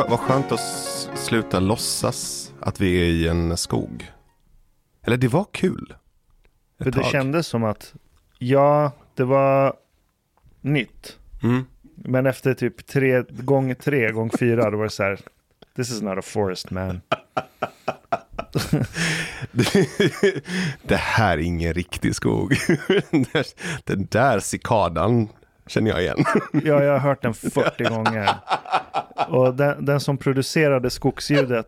Vad, skö vad skönt att sluta låtsas att vi är i en skog. Eller det var kul. För det kändes som att, ja, det var nytt. Mm. Men efter typ tre, gång tre, gång fyra, då var det så här, this is not a forest man. det här är ingen riktig skog. Den där- Den där cikadan känner jag igen. Ja, jag har hört den 40 gånger. Och den, den som producerade skogsljudet,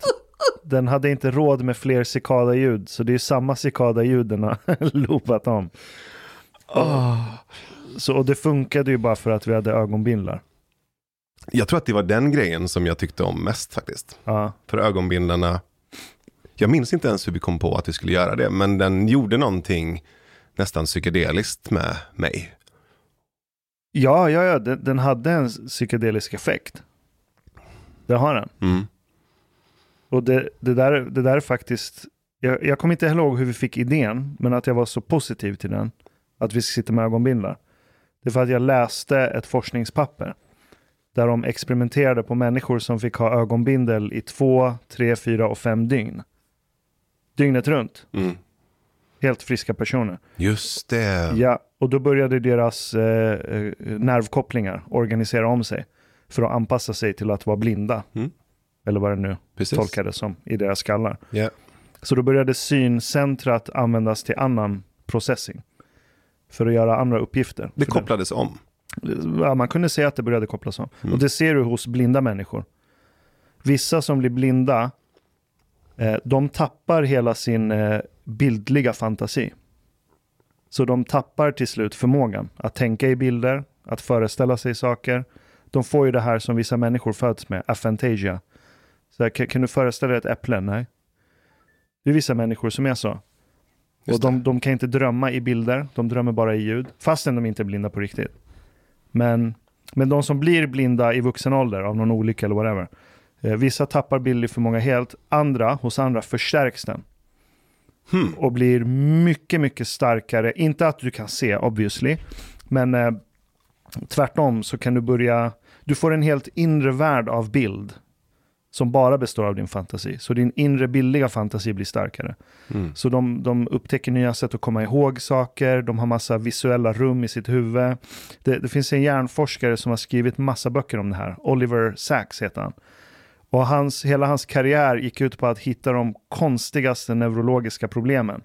den hade inte råd med fler cikadaljud. Så det är samma cikadaljud den har loopat om. Så, och det funkade ju bara för att vi hade ögonbindlar. Jag tror att det var den grejen som jag tyckte om mest faktiskt. Ja, För ögonbindlarna, jag minns inte ens hur vi kom på att vi skulle göra det, men den gjorde någonting nästan psykedeliskt med mig. Ja, ja, ja den, den hade en psykedelisk effekt. Det har den. Mm. Och det, det, där, det där är faktiskt, jag, jag kommer inte ihåg hur vi fick idén, men att jag var så positiv till den, att vi ska sitta med ögonbindlar. Det är för att jag läste ett forskningspapper där de experimenterade på människor som fick ha ögonbindel i två, tre, fyra och fem dygn. Dygnet runt. Mm. Helt friska personer. Just det. Ja, och då började deras eh, eh, nervkopplingar organisera om sig för att anpassa sig till att vara blinda. Mm. Eller vad det nu Precis. tolkades som i deras skallar. Ja. Så då började syncentrat användas till annan processing. För att göra andra uppgifter. Det För kopplades om. Ja, man kunde se att det började kopplas om. Mm. Och det ser du hos blinda människor. Vissa som blir blinda, de tappar hela sin eh, bildliga fantasi. Så de tappar till slut förmågan att tänka i bilder, att föreställa sig saker. De får ju det här som vissa människor föds med, aphantasia. Så här, kan, kan du föreställa dig ett äpple? Nej. Det är vissa människor som är så. Och de, de kan inte drömma i bilder, de drömmer bara i ljud. Fastän de inte är blinda på riktigt. Men, men de som blir blinda i vuxen ålder av någon olycka eller whatever. Eh, vissa tappar bildlig förmåga helt, andra, hos andra förstärks den. Hmm. Och blir mycket, mycket starkare. Inte att du kan se obviously, men eh, tvärtom så kan du börja, du får en helt inre värld av bild. Som bara består av din fantasi. Så din inre bildliga fantasi blir starkare. Mm. Så de, de upptäcker nya sätt att komma ihåg saker, de har massa visuella rum i sitt huvud. Det, det finns en hjärnforskare som har skrivit massa böcker om det här, Oliver Sacks heter han. Och hans, hela hans karriär gick ut på att hitta de konstigaste neurologiska problemen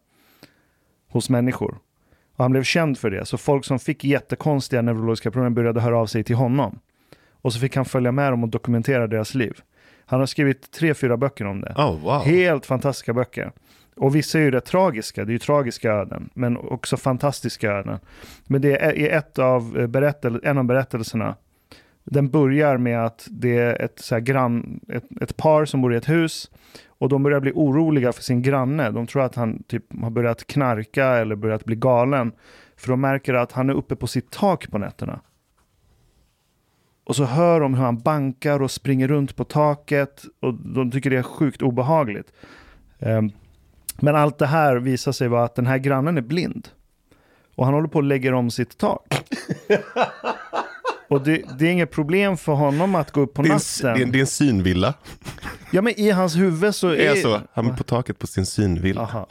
hos människor. Och han blev känd för det, så folk som fick jättekonstiga neurologiska problem började höra av sig till honom. Och så fick han följa med dem och dokumentera deras liv. Han har skrivit tre, fyra böcker om det. Oh, wow. Helt fantastiska böcker. Och vissa är ju rätt tragiska, det är ju tragiska öden, men också fantastiska öden. Men det är ett av berättel- en av berättelserna, den börjar med att det är ett, så här grann, ett, ett par som bor i ett hus och de börjar bli oroliga för sin granne. De tror att han typ har börjat knarka eller börjat bli galen. För de märker att han är uppe på sitt tak på nätterna. Och så hör de hur han bankar och springer runt på taket och de tycker det är sjukt obehagligt. Ehm, men allt det här visar sig vara att den här grannen är blind. Och han håller på att lägga om sitt tak. Och det, det är inget problem för honom att gå upp på Det är, en, natten. det, är, är en synvilla. Ja men i hans huvud så Det är... är så. Han är på taket på sin synvilla. Aha.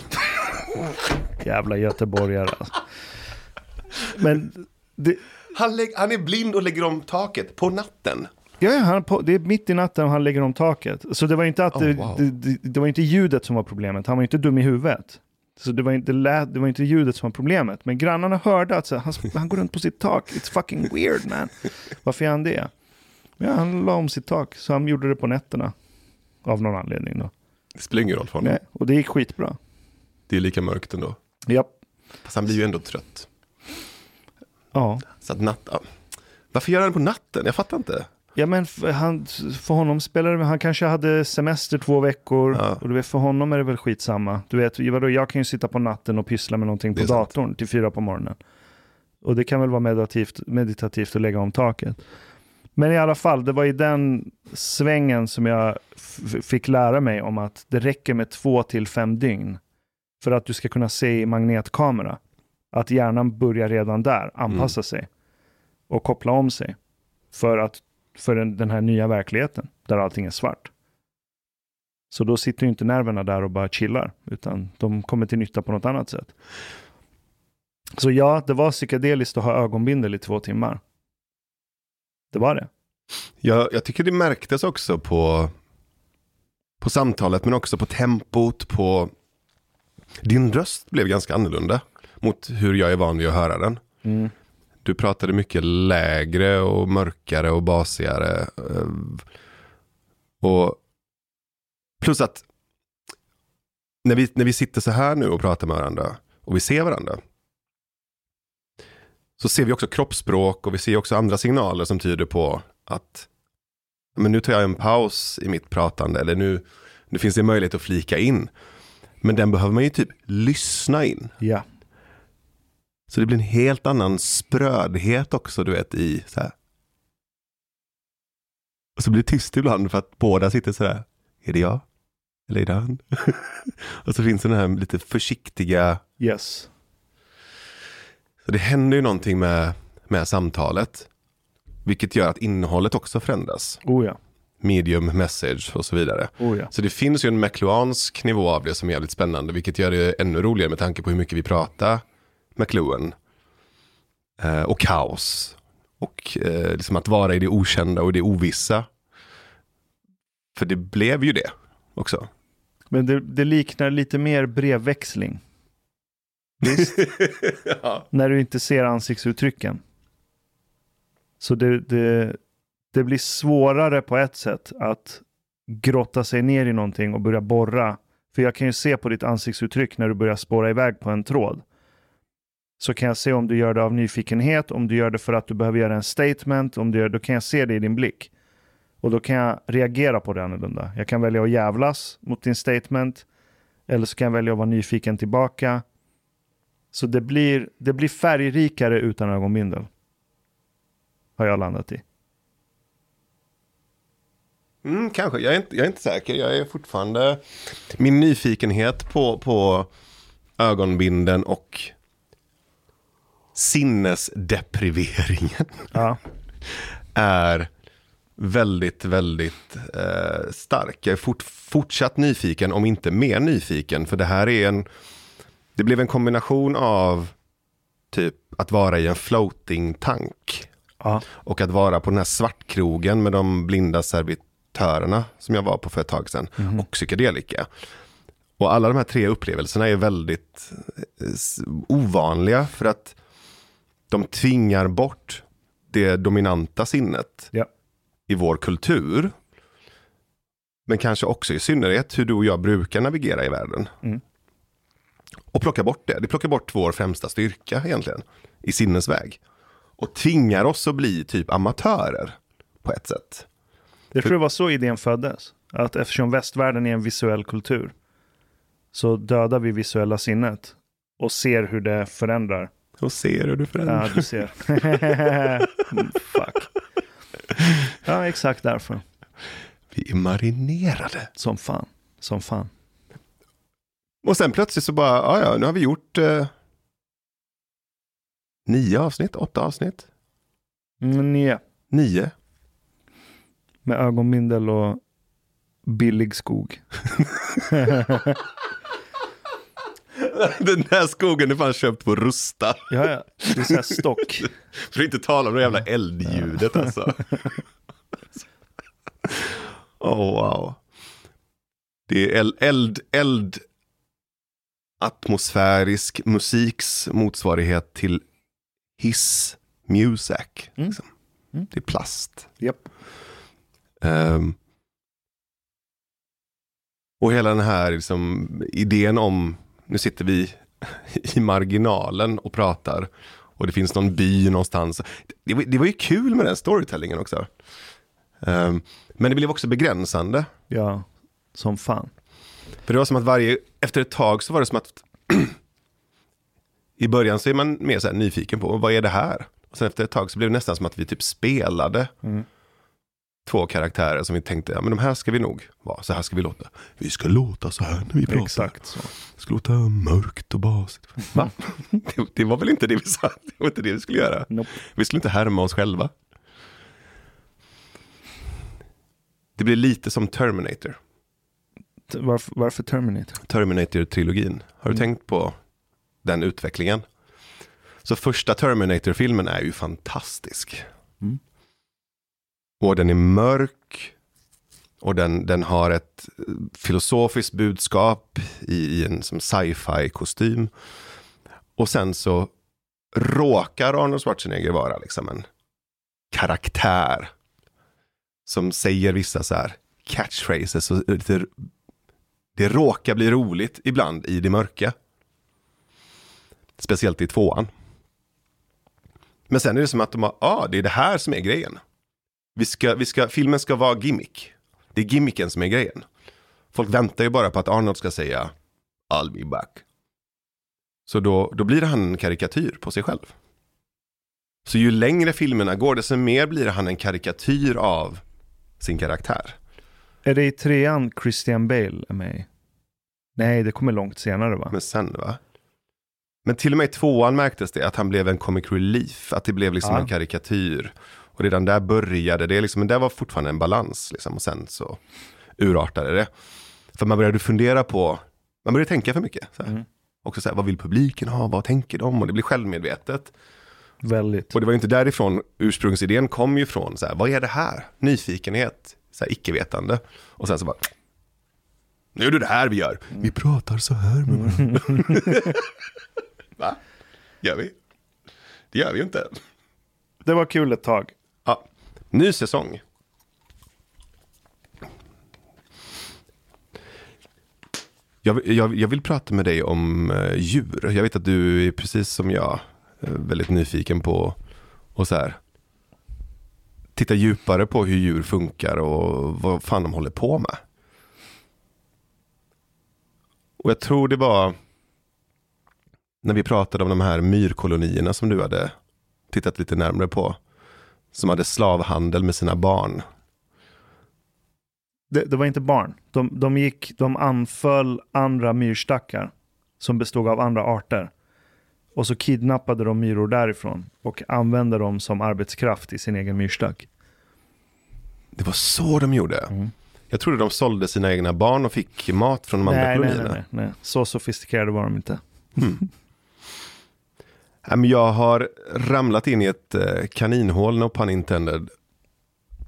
Jävla göteborgare. alltså. Men det, Han, lägg, han är blind och lägger om taket på natten. ja, han på, det är mitt i natten och han lägger om taket. Så det var inte att Oh, det, wow. det, det, det var inte ljudet som var problemet. Han var inte dum i huvudet. Så det var inte, det var inte ljudet som var problemet. Men grannarna hörde att så, han, han går runt på sitt tak. It's fucking weird man. Varför gör han det? Ja, han la om sitt tak. Så han gjorde det på nätterna. Av någon anledning då. Det spelar ingen roll för honom. Nej, och det gick skitbra. Det är lika mörkt ändå. Japp. Fast han blir ju ändå trött. Ja. Så att natt... ja. Varför gör han det på natten? Jag fattar inte. Ja men för, han, för honom spelar det, han kanske hade semester två veckor Ja. och du vet, för honom är det väl skitsamma. Du vet, vadå, jag kan ju sitta på natten och pyssla med någonting på sant. datorn till fyra på morgonen. Och det kan väl vara meditativt, meditativt att lägga om taket. Men i alla fall, det var i den svängen som jag fick lära mig om att det räcker med två till fem dygn för att du ska kunna se i magnetkamera. Att hjärnan börjar redan där anpassa sig och koppla om sig. För att för den, den här nya verkligheten där allting är svart. Så då sitter ju inte nerverna där och bara chillar, utan de kommer till nytta på något annat sätt. Så ja, det var psykedeliskt att ha ögonbindel i två timmar. Det var det. Jag, jag tycker det märktes också på, på samtalet, men också på tempot, på... Din röst blev ganska annorlunda mot hur jag är van vid att höra den. Mm. Du pratade mycket lägre och mörkare och basigare. Eh, och plus att när vi, när vi sitter så här nu och pratar med varandra och vi ser varandra. Så ser vi också kroppsspråk och vi ser också andra signaler som tyder på att men nu tar jag en paus i mitt pratande eller nu, nu finns det möjlighet att flika in. Men den behöver man ju typ lyssna in. Ja, så det blir en helt annan sprödhet också, du vet, i så här. Och så blir det tyst ibland för att båda sitter så här. Är det jag? Eller är det han? och så finns det den här lite försiktiga. yes. Så det händer ju någonting med, med samtalet. Vilket gör att innehållet också förändras. Oh ja, Medium, message och så vidare. oh ja. Så det finns ju en McLuhansk nivå av det som är jävligt spännande, vilket gör det ännu roligare med tanke på hur mycket vi pratar McLuhan. Eh, och kaos. Och eh, liksom att vara i det okända och det ovissa. För det blev ju det också. Men det, det liknar lite mer brevväxling. Visst? ja. när du inte ser ansiktsuttrycken. Så det, det, det blir svårare på ett sätt att grotta sig ner i någonting och börja borra. För jag kan ju se på ditt ansiktsuttryck när du börjar spåra iväg på en tråd. Så kan jag se om du gör det av nyfikenhet, om du gör det för att du behöver göra en statement, om du gör, då kan jag se det i din blick. Och då kan jag reagera på det annorlunda. Jag kan välja att jävlas mot din statement, eller så kan jag välja att vara nyfiken tillbaka. Så det blir, det blir färgrikare utan ögonbindel. Har jag landat i. Mm, kanske, jag är, inte, jag är inte säker. Jag är fortfarande... Min nyfikenhet på, på ögonbinden och sinnesdepriveringen Ja, är väldigt, väldigt eh, stark. Jag är fort, fortsatt nyfiken, om inte mer nyfiken. För det här är en... Det blev en kombination av typ att vara i en floating tank. ja, Och att vara på den här svartkrogen med de blinda servitörerna som jag var på för ett tag sedan. Och psykedelika. Och alla de här tre upplevelserna är väldigt eh, ovanliga för att de tvingar bort det dominanta sinnet ja, i vår kultur. Men kanske också i synnerhet hur du och jag brukar navigera i världen. Mm. Och plocka bort det. Det plockar bort vår främsta styrka egentligen. I sinnesväg. Och tvingar oss att bli typ amatörer. På ett sätt. jag tror det var så idén föddes. Att eftersom västvärlden är en visuell kultur så dödar vi visuella sinnet och ser hur det förändrar. Och ser hur du förändrar. Ja, du ser. Mm, Fuck. Ja, exakt därför. Vi är marinerade. Som fan. Som fan. Och sen plötsligt så bara, ja ja, nu har vi gjort eh, nio avsnitt, åtta avsnitt, Mm, nej. nio. Med ögonbindel och billig skog. Den här skogen är fan köpt på Rusta. Ja, ja. Det är så här stock. För att inte tala om det jävla eldljudet alltså. oh, wow. Det är eld, eld, eld atmosfärisk musiks motsvarighet till hiss music. Mm. Liksom. Mm. Det är plast. Japp. Ehm, och hela den här liksom, idén om, nu sitter vi i marginalen och pratar och det finns någon by någonstans. Det, var- det var ju kul med den storytellingen också. Ehm, men det blev också begränsande. Ja, som fan. För det var som att varje, efter ett tag så var det som att i början så är man mer så nyfiken på vad är det här? Och sen efter ett tag så blev det nästan som att vi typ spelade Mm. Två karaktärer som vi tänkte, ja men de här ska vi nog vara, så här ska vi låta. Vi ska låta så här när vi pratar. Exakt så. Det ska låta mörkt och basigt. Va? det, det var väl inte det vi sa, det var inte det vi skulle göra. Nope. Vi skulle inte härma oss själva. Det blir lite som Terminator. Varför, varför Terminator? Terminator-trilogin. Har du Mm. tänkt på den utvecklingen? Så första Terminator-filmen är ju fantastisk. Mm. Och den är mörk. Och den, den har ett eh, filosofiskt budskap i, i en sci-fi kostym. Och sen så råkar Arnold Schwarzenegger vara liksom en karaktär. Som säger vissa så här catchphrases. Och lite, det råkar bli roligt ibland i det mörka. Speciellt i tvåan. Men sen är det som att de har, ja ah, det är det här som är grejen. Vi ska, vi ska, filmen ska vara gimmick. Det är gimmicken som är grejen. Folk väntar ju bara på att Arnold ska säga I'll be back. Så då, då blir han en karikatyr på sig själv. Så ju längre filmerna går, desto mer blir han en karikatyr av sin karaktär. Är det i trean Christian Bale är med? Nej, det kommer långt senare va? Men sen va? Men till och med i tvåan märktes det att han blev en comic relief. Att det blev liksom Ja. en karikatyr. Och redan där började det, liksom, men det var fortfarande en balans. Liksom, och sen så urartade det. För man började fundera på, man började tänka för mycket. Så. Mm. Också så här, vad vill publiken ha, vad tänker de? Och det blir självmedvetet. Väldigt. Och det var ju inte därifrån ursprungsidén kom ju ifrån. Så här, vad är det här? Nyfikenhet, så här, icke-vetande. Och sen så bara, nu är det det här vi gör. Vi pratar så här med varandra. Va? Gör vi? Det gör vi ju inte. Det var kul ett tag. Ny säsong. Jag, jag, jag vill prata med dig om eh, djur. Jag vet att du är precis som jag eh, väldigt nyfiken på och så här, titta djupare på hur djur funkar och vad fan de håller på med. Och jag tror det var när vi pratade om de här myrkolonierna som du hade tittat lite närmare på. Som hade slavhandel med sina barn. Det, det var inte barn. De, de, gick, de anföll andra myrstackar som bestod av andra arter. Och så kidnappade de myror därifrån och använde dem som arbetskraft i sin egen myrstack. Det var så de gjorde. Mm. Jag trodde de sålde sina egna barn och fick mat från de andra Nej, nej, kolonierna. nej, nej, nej. Så sofistikerade var de inte. Men jag har ramlat in i ett eh, kaninhål, no pun intended.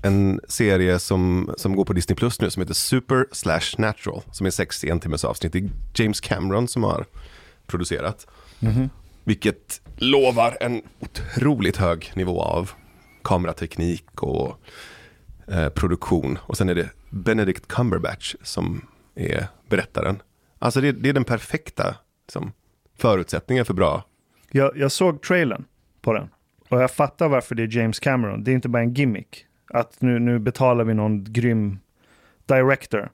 En serie som, som går på Disney Plus nu som heter Super Slash Natural. Som är sex en timmes avsnitt. Det är James Cameron som har producerat. Vilket lovar en otroligt hög nivå av kamerateknik och eh, produktion. Och sen är det Benedict Cumberbatch som är berättaren. Alltså det, det är den perfekta liksom, förutsättningen för bra Jag, jag såg trailern på den. Och jag fattar varför det är James Cameron. Det är inte bara en gimmick. Att nu, nu betalar vi någon grym director.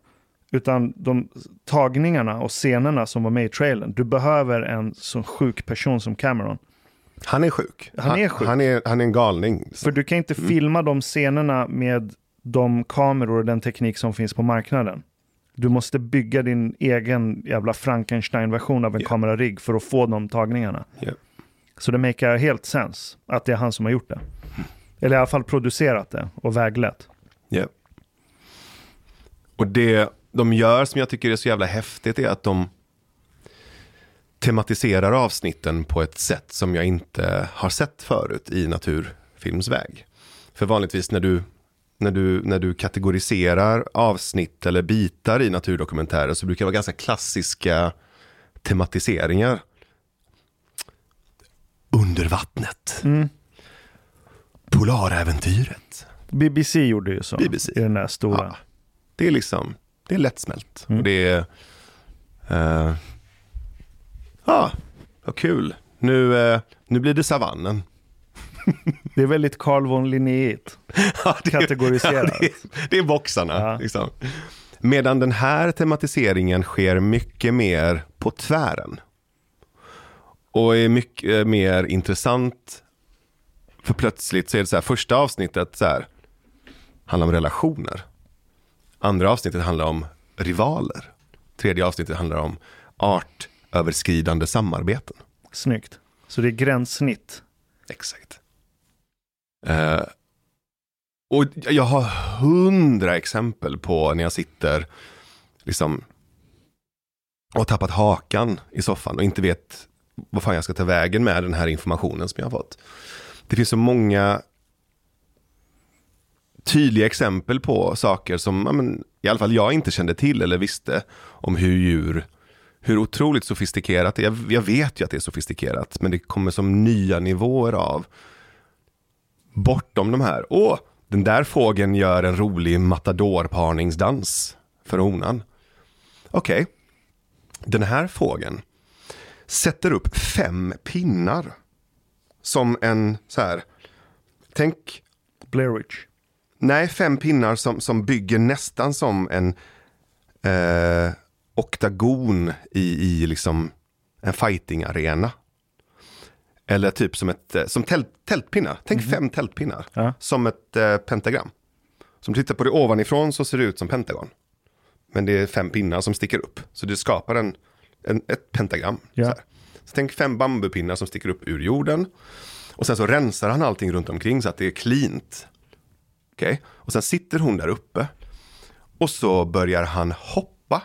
Utan de tagningarna och scenerna som var med i trailern. Du behöver en så sjuk person som Cameron. Han är sjuk. Han är sjuk. Han är, han är en galning. För du kan inte filma de scenerna med de kameror och den teknik som finns på marknaden. Du måste bygga din egen jävla Frankenstein-version av en Ja. kamerarigg för att få de tagningarna. Ja. Så det makar helt sens att det är han som har gjort det. Eller i alla fall producerat det och väglett. Ja. Och det de gör som jag tycker är så jävla häftigt är att de tematiserar avsnitten på ett sätt som jag inte har sett förut i naturfilmsväg. För vanligtvis när du, när du, när du kategoriserar avsnitt eller bitar i naturdokumentärer så brukar det vara ganska klassiska tematiseringar. Under vattnet. Mm. Polaräventyret. BBC gjorde ju så BBC. i den där stora. Ja, det är liksom, det är lättsmält. Mm. Och det är, eh, ja, vad kul. Nu, eh, nu blir det savannen. Det är väldigt Carl von Linnéigt. Ja, Kategoriserat. Ja, det, är- det är boxarna. Ja. Liksom. Medan den här tematiseringen sker mycket mer på tvären. Och är mycket eh, mer intressant. För plötsligt så är det så här, första avsnittet så här, handlar om relationer. Andra avsnittet handlar om rivaler. Tredje avsnittet handlar om artöverskridande samarbeten. Snyggt. Så det är gränssnitt. Exakt. Eh, Och jag har hundra exempel på när jag sitter liksom och har tappat hakan i soffan och inte vet vad fan jag ska ta vägen med den här informationen som jag har fått. Det finns så många tydliga exempel på saker som ja, men, i alla fall jag inte kände till eller visste om hur djur, hur otroligt sofistikerat det är. Jag, jag vet ju att det är sofistikerat, men det kommer som nya nivåer av bortom de här. Åh, den där fågeln gör en rolig matadorparningsdans för honan. Okej, okay. den här fågeln sätter upp fem pinnar. Som en så här, tänk... Blair Witch. Nej, fem pinnar som, som bygger nästan som en eh, oktagon i, i liksom en fighting-arena. Eller typ som ett, eh, som tält, tältpinnar. Tänk mm fem tältpinnar. Ja. Som ett eh, pentagram. Som tittar på det ovanifrån så ser det ut som pentagon. Men det är fem pinnar som sticker upp. Så det skapar en, en ett pentagram. Ja. Så, så tänk fem bambupinnar som sticker upp ur jorden. Och sen så rensar han allting runt omkring så att det är cleant. Okay? Och sen sitter hon där uppe. Och så börjar han hoppa.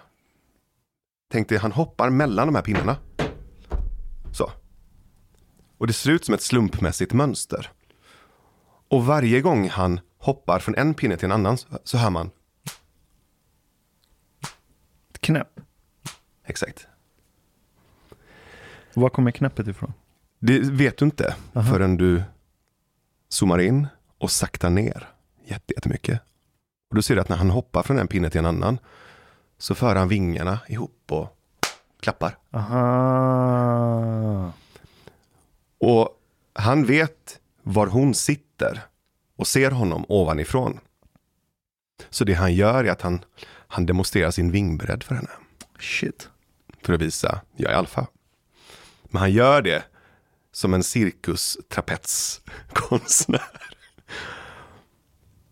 Tänk dig, han hoppar mellan de här pinnarna. Och det ser ut som ett slumpmässigt mönster. Och varje gång han hoppar från en pinne till en annan så hör man. Knäpp. Exakt. Var kommer knäppet ifrån? Det vet du inte Aha. förrän du zoomar in och saktar ner jättemycket. Och då ser du att när han hoppar från en pinne till en annan så för han vingarna ihop och klappar. Aha. Och han vet var hon sitter och ser honom ovanifrån. Så det han gör är att han, han demonstrerar sin vingbredd för henne. Shit. För att visa, jag är alfa. Men han gör det som en cirkustrapetskonstnär.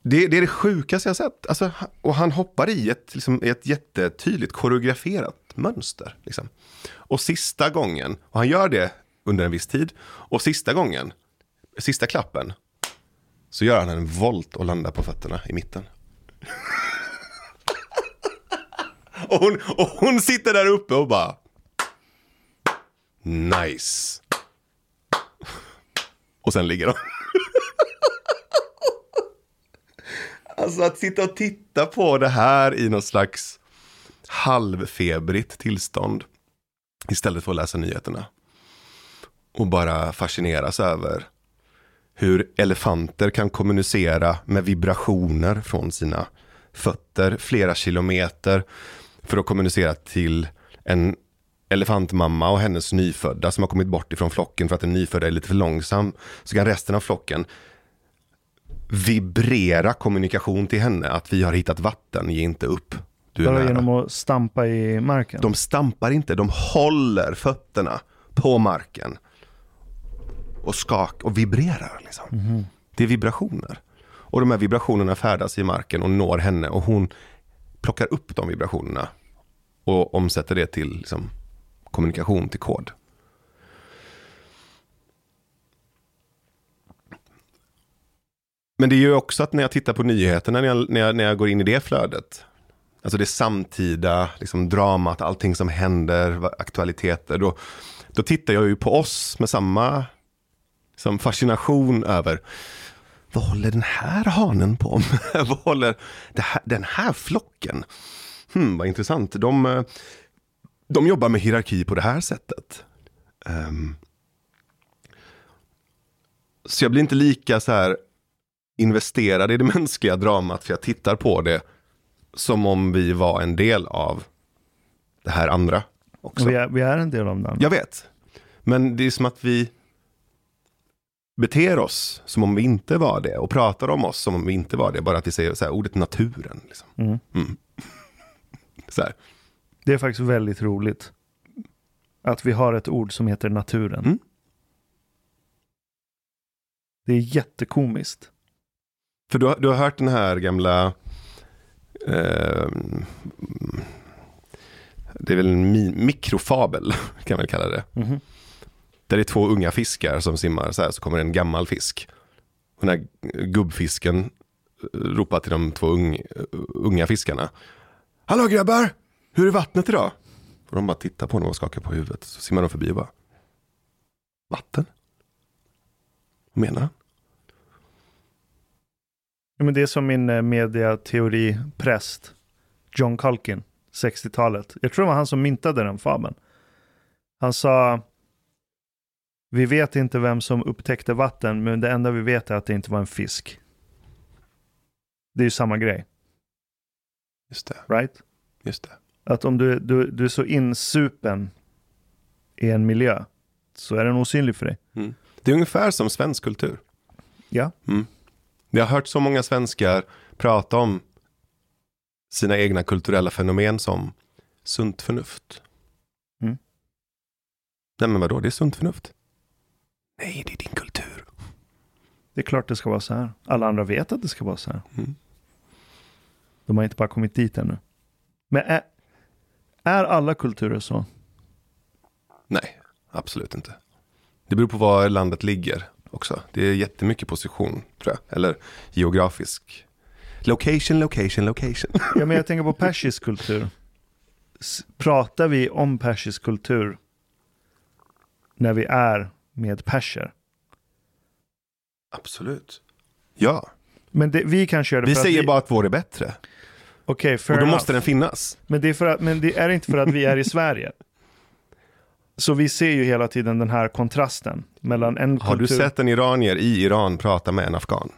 Det, det är det sjukaste jag sett. Alltså, och han hoppar i ett, liksom, ett jättetydligt koreograferat mönster. Liksom. Och sista gången, och han gör det under en viss tid, och sista gången, sista klappen, så gör han en volt och landar på fötterna i mitten. och, hon, och hon sitter där uppe och bara... Nice. Och sen ligger de. Alltså att sitta och titta på det här i någon slags halvfebrigt tillstånd. Istället för att läsa nyheterna. Och bara fascineras över hur elefanter kan kommunicera med vibrationer från sina fötter flera kilometer för att kommunicera till en elefantmamma och hennes nyfödda som har kommit bort ifrån flocken för att den nyfödda är lite för långsam. Så kan resten av flocken vibrera kommunikation till henne att vi har hittat vatten, ge inte upp. Du är Bara genom att stampa i marken? De stampar inte, de håller fötterna på marken. Och skak och vibrerar. Liksom. Mm. Det är vibrationer. Och de här vibrationerna färdas i marken och når henne och hon plockar upp de vibrationerna och omsätter det till liksom, kommunikation, till kod. Men det är ju också att när jag tittar på nyheterna, när jag, när jag, när jag går in i det flödet, alltså det samtida liksom dramat, allting som händer, aktualiteter, då, då tittar jag ju på oss med samma liksom, fascination över vad håller den här hanen på med? vad håller här, den här flocken? Hmm, vad intressant. De, de jobbar med hierarki på det här sättet. Um, så jag blir inte lika så här investerad i det mänskliga dramat för jag tittar på det som om vi var en del av det här andra. Också. Vi är, vi är en del av det Jag vet. Men det är som att vi beter oss som om vi inte var det och pratar om oss som om vi inte var det. Bara att vi säger så här, ordet naturen. Liksom. Mm. Mm. så här. Det är faktiskt väldigt roligt. Att vi har ett ord som heter naturen. Mm. Det är jättekomiskt. För du har, du har hört den här gamla... Eh, det är väl en mi mikrofabel, kan man kalla det. Mm. Där det är två unga fiskar som simmar så här, så kommer en gammal fisk. Den här gubbfisken ropar till de två ung, unga fiskarna. Hallå grabbar, hur är vattnet idag? Och de bara tittar på honom och skakar på huvudet. Så simmar de förbi och bara. Vatten? Vad menar han? Ja, men det är som min eh, mediateoripräst mediateori-präst, John Culkin, 60-talet. Jag tror det var han som myntade den fabeln. Han sa, vi vet inte vem som upptäckte vatten, men det enda vi vet är att det inte var en fisk. Det är ju samma grej, Just det, right? just det. Att om du, du, du är så insupen i en miljö, så är den osynlig för dig. Det är ungefär som svensk kultur. Ja. Jag har hört så många svenskar prata om sina egna kulturella fenomen som sunt förnuft. Mm. Nej men vadå, det är sunt förnuft. Nej, det är din kultur. Det är klart det ska vara så här. Alla andra vet att det ska vara så här. Mm. De har inte bara kommit dit ännu. Men är, är alla kulturer så? Nej, absolut inte. Det beror på var landet ligger också. Det är jättemycket position, tror jag. Eller geografisk. Location, location, location. Ja, men jag tänker på persisk kultur. Pratar vi om persisk kultur när vi är med perser? Absolut. Ja, Men det, vi kanske gör det vi för säger att vi... bara att vår är bättre. Okej, fair Och då enough. måste den finnas. Men, det är för att, men det är inte för att vi är i Sverige. Så vi ser ju hela tiden den här kontrasten mellan en Har du kultur... sett en iranier i Iran prata med en afghan?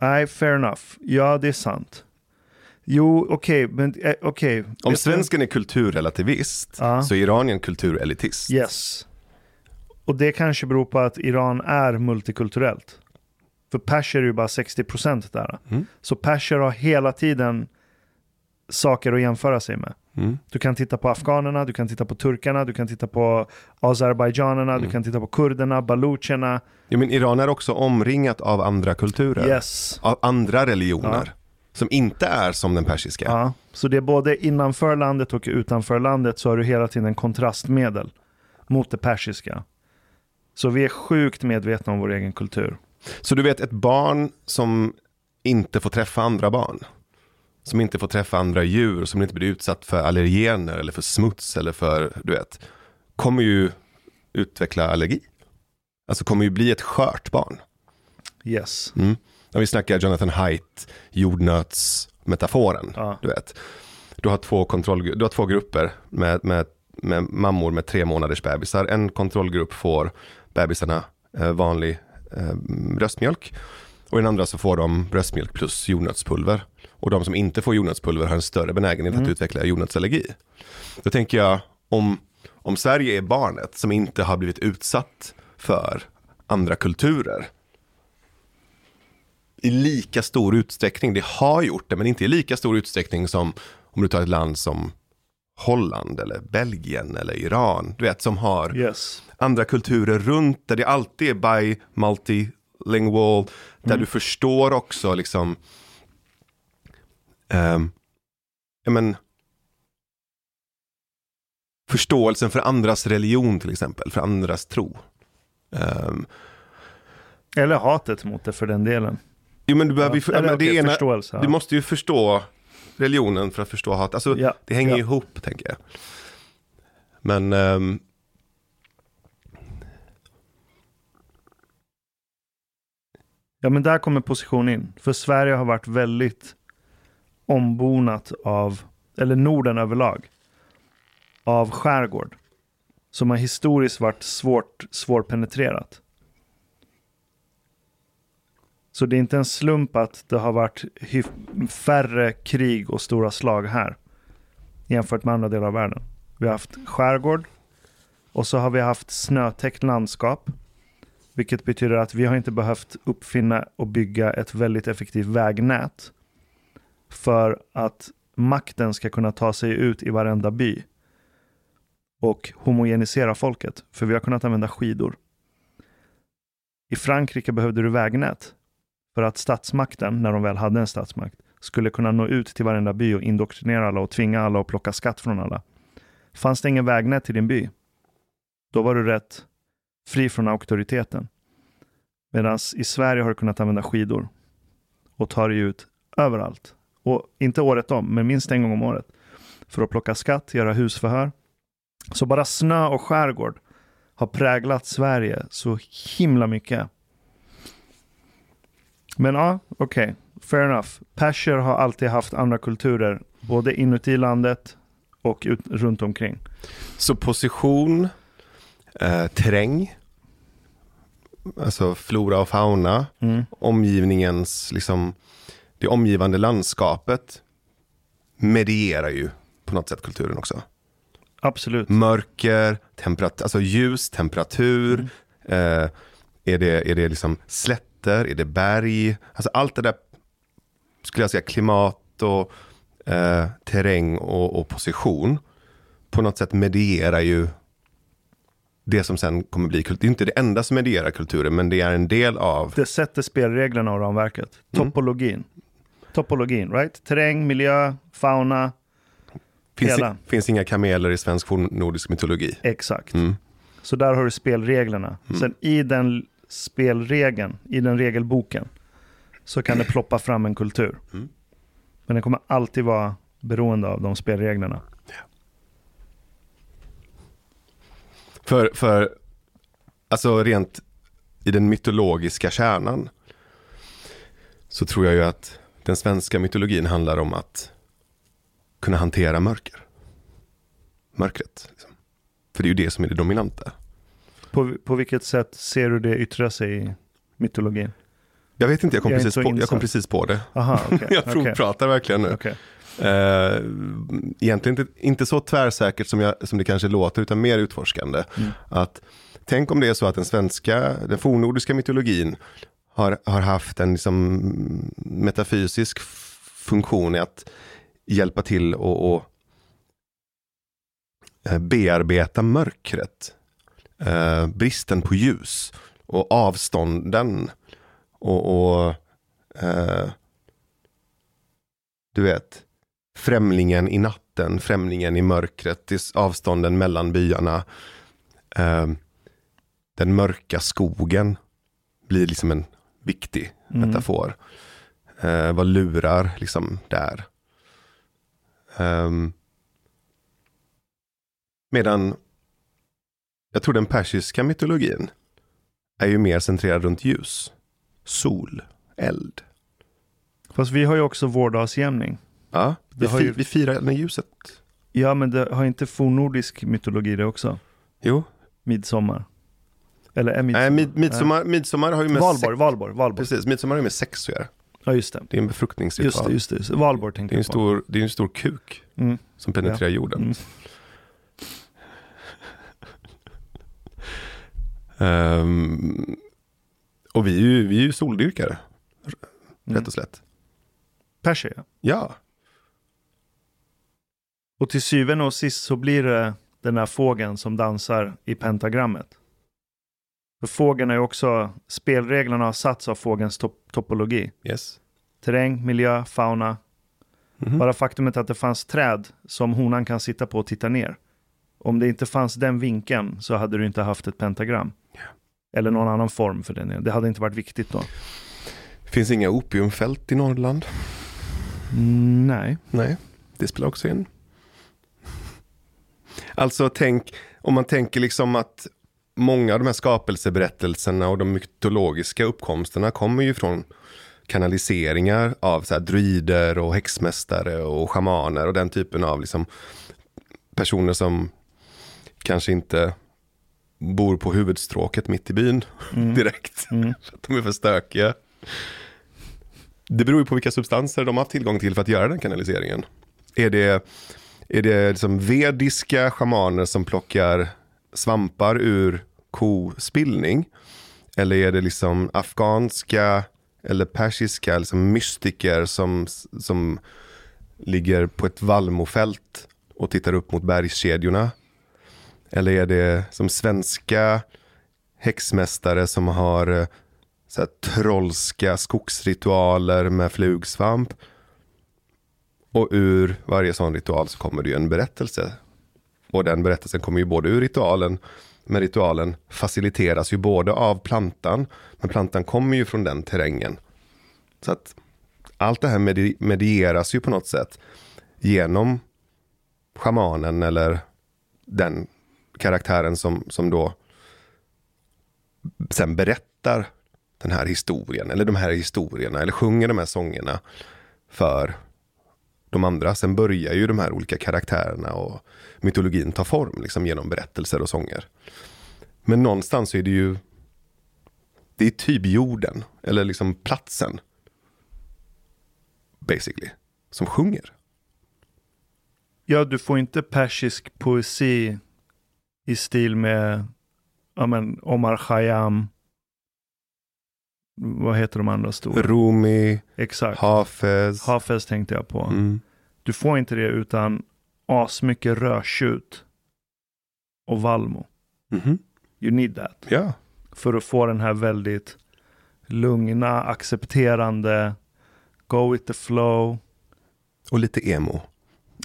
Nej, fair enough. Ja, det är sant. Jo, okej, men eh, okej. Om svensken är kulturrelativist Ja. så är Iranien kulturelitist. Yes. Och det kanske beror på att Iran är multikulturellt. För perser är ju bara 60% där. Mm. Så perser har hela tiden saker att jämföra sig med. Mm. Du kan titta på afghanerna, du kan titta på turkarna, du kan titta på azerbajdzjanerna, Mm. du kan titta på kurderna, balucherna. Ja, men Iran är också omringat av andra kulturer. Yes. Av andra religioner. Som inte är som den persiska. Ja, så det är både innanför landet och utanför landet så har du hela tiden kontrastmedel mot det persiska. Så vi är sjukt medvetna om vår egen kultur. Så du vet ett barn som inte får träffa andra barn. Som inte får träffa andra djur. Som inte blir utsatt för allergener eller för smuts eller för, du vet. Kommer ju utveckla allergi. Alltså kommer ju bli ett skört barn. Yes. Mm. Om vi snackar Jonathan Haidt, jordnötsmetaforen. Ja. Du vet. Du har två, kontroll, du har två grupper med, med, med mammor med tre månaders bebisar. En kontrollgrupp får bebisarna eh, vanlig eh, bröstmjölk. Och i den andra så får de bröstmjölk plus jordnötspulver. Och de som inte får jordnötspulver har en större benägenhet att utveckla jordnötsallergi. Då tänker jag, om, om Sverige är barnet som inte har blivit utsatt för andra kulturer i lika stor utsträckning, det har gjort det, men inte i lika stor utsträckning som om du tar ett land som Holland eller Belgien eller Iran, du vet, som har Yes. andra kulturer runt, där det alltid är by multilingual, där du förstår också liksom, um, ja men, förståelsen för andras religion till exempel, för andras tro. Ehm, Eller hatet mot det för den delen. jo men du behöver ju, för, Eller men det ena, förståelse. ja. du måste ju förstå religionen för att förstå hat. Alltså, Ja, det hänger ja. ihop, tänker jag. Men ehm, Ja, men där kommer position in. För Sverige har varit väldigt ombonat av, eller Norden överlag, av skärgård. Som har historiskt varit svårt, svårpenetrerat. Så det är inte en slump att det har varit färre krig och stora slag här. Jämfört med andra delar av världen. Vi har haft skärgård. Och så har vi haft snötäckt landskap. Vilket betyder att vi har inte behövt uppfinna och bygga ett väldigt effektivt vägnät. För att makten ska kunna ta sig ut i varenda by. Och homogenisera folket. För vi har kunnat använda skidor. I Frankrike behövde du vägnät. För att statsmakten, när de väl hade en statsmakt, skulle kunna nå ut till varenda by och indoktrinera alla och tvinga alla att plocka skatt från alla. Fanns det ingen vägnät till din by, då var du rätt fri från auktoriteten. Medan i Sverige har du kunnat använda skidor. och ta dig ut överallt. Och inte året om, men minst en gång om året. För att plocka skatt, göra husförhör. Så bara snö och skärgård har präglat Sverige så himla mycket. Men ja, okej. Okay. Fair enough. Perser har alltid haft andra kulturer, både inuti landet och ut, runt omkring. Så position, eh, terräng, alltså flora och fauna, mm. omgivningens, liksom, det omgivande landskapet medierar ju på något sätt kulturen också. Absolut. Mörker, temperat alltså ljus, temperatur, mm. eh, är det, är det liksom slätter, är det berg? Alltså allt det där, skulle jag säga, klimat och eh, terräng och, och position på något sätt medierar ju det som sen kommer bli kultur. Det är inte det enda som medierar kulturen, men det är en del av... Det sätter spelreglerna och ramverket. Mm. Topologin. Mm. Topologin, right? Terräng, miljö, fauna. Finns, hela. finns inga kameler i svensk fornnordisk mytologi. Exakt. Mm. Så där har du spelreglerna. Mm. Sen i den spelregeln, i den regelboken, så kan det ploppa fram en kultur. Mm. Men den kommer alltid vara beroende av de spelreglerna. För, för, alltså rent i den mytologiska kärnan så tror jag ju att den svenska mytologin handlar om att kunna hantera mörker. Mörkret. Liksom. För det är ju det som är det dominanta. På, på vilket sätt ser du det yttra sig i mytologin? Jag vet inte, jag kom, jag precis, på, jag kom precis på det. Aha, okay, jag provpratar okay. verkligen nu. Okay. Uh, egentligen inte, inte så tvärsäkert som, jag, som det kanske låter, utan mer utforskande. Mm. Att, tänk om det är så att den svenska, den fornnordiska mytologin har, har haft en liksom metafysisk funktion i att hjälpa till och, och eh, bearbeta mörkret. Uh, bristen på ljus och avstånden. Och, och uh, du vet, främlingen i natten, främlingen i mörkret, avstånden mellan byarna. Eh, den mörka skogen blir liksom en viktig mm. metafor. Eh, vad lurar liksom där? Eh, medan jag tror den persiska mytologin är ju mer centrerad runt ljus, sol, eld. Fast vi har ju också vårdagsjämning. Ja, vi, fi, ju... vi firar med ljuset. Ja, men det har inte fornnordisk mytologi det också? Jo. Midsommar. Eller är midsommar? Nej, mid, midsommar, midsommar har ju med Valborg, sex... Valborg, Valborg. Precis, midsommar har ju med sex att göra. Ja, just det. Det är en befruktningsritual. Just det, just det. Valborg tänkte jag på. Stor, det är en stor kuk mm. som penetrerar ja. jorden. Mm. Um, och vi är ju, vi är ju soldyrkare, mm. rätt och slätt. Persia? Ja. Och till syvende och sist så blir det den här fågeln som dansar i pentagrammet. För fågeln är ju också, spelreglerna har satts av fågelns top topologi. Yes. Terräng, miljö, fauna. Mm -hmm. Bara faktumet att det fanns träd som honan kan sitta på och titta ner. Om det inte fanns den vinkeln så hade du inte haft ett pentagram. Eller någon annan form för den. Det hade inte varit viktigt då. Finns inga opiumfält i Norrland. Mm, nej. Nej, det spelar också in. Alltså tänk, om man tänker liksom att många av de här skapelseberättelserna och de mytologiska uppkomsterna kommer ju från kanaliseringar av så här druider och häxmästare och schamaner och den typen av liksom personer som kanske inte bor på huvudstråket mitt i byn mm. direkt. Mm. de är för stökiga. Det beror ju på vilka substanser de har haft tillgång till för att göra den kanaliseringen. Är det, är det liksom vediska shamaner som plockar svampar ur kospillning? Eller är det liksom afghanska eller persiska liksom mystiker som, som ligger på ett vallmofält och tittar upp mot bergskedjorna? Eller är det som svenska häxmästare som har eh, så här, trollska skogsritualer med flugsvamp. Och ur varje sån ritual så kommer det ju en berättelse. Och den berättelsen kommer ju både ur ritualen, men ritualen faciliteras ju både av plantan, men plantan kommer ju från den terrängen. Så att allt det här medi- medieras ju på något sätt genom schamanen eller den karaktären som, som då sen berättar den här historien, eller de här historierna, eller sjunger de här sångerna för de andra. Sen börjar ju de här olika karaktärerna och mytologin ta form liksom, genom berättelser och sånger. Men någonstans är det ju det är typ jorden, eller liksom platsen. Basically. Som sjunger. Ja, du får inte persisk poesi i stil med ja, men Omar Khayyam. Vad heter de andra stora? Rumi, Exakt. Hafez. Hafez tänkte jag på. Mm. Du får inte det utan asmycket rödtjut och vallmo. Mhm. You need that. Ja. För att få den här väldigt lugna, accepterande, go with the flow. Och lite emo.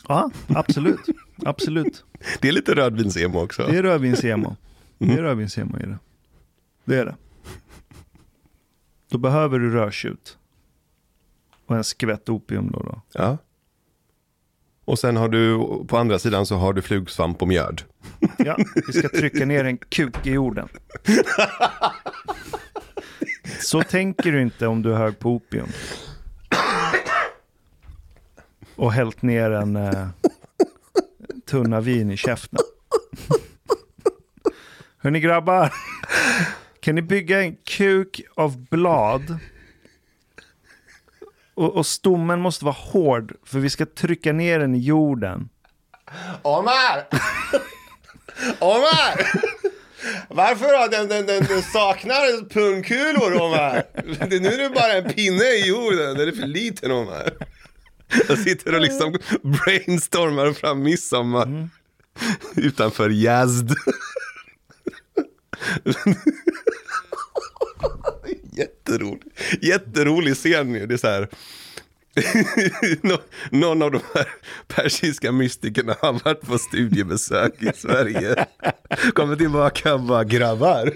Ja, absolut. absolut. Det är lite rödvins-emo också. Det är rödvins-emo. Det är Mm. rödvins-emo i det. Det är det. Då behöver du rödtjut. Och en skvätt opium då. då. Ja. Och sen har du, på andra sidan så har du flugsvamp och mjöd. Ja, vi ska trycka ner en kuk i jorden. Så tänker du inte om du är hög på opium. Och hällt ner en eh, tunna vin i käften. Hörni grabbar, kan ni bygga en kuk av blad? Och, och stommen måste vara hård, för vi ska trycka ner den i jorden. Omar! Omar! Varför då? Den, den, den, den saknar pungkulor, Omar. Det- Nu är det bara en pinne i jorden. Den är för liten, Omar. Jag sitter och liksom brainstormar fram midsommar. Utanför Yazd. Jätterolig. Jätterolig scen ju. Det är så här. Nå- Någon av de här persiska mystikerna har varit på studiebesök i Sverige. Kommer tillbaka och bara grabbar.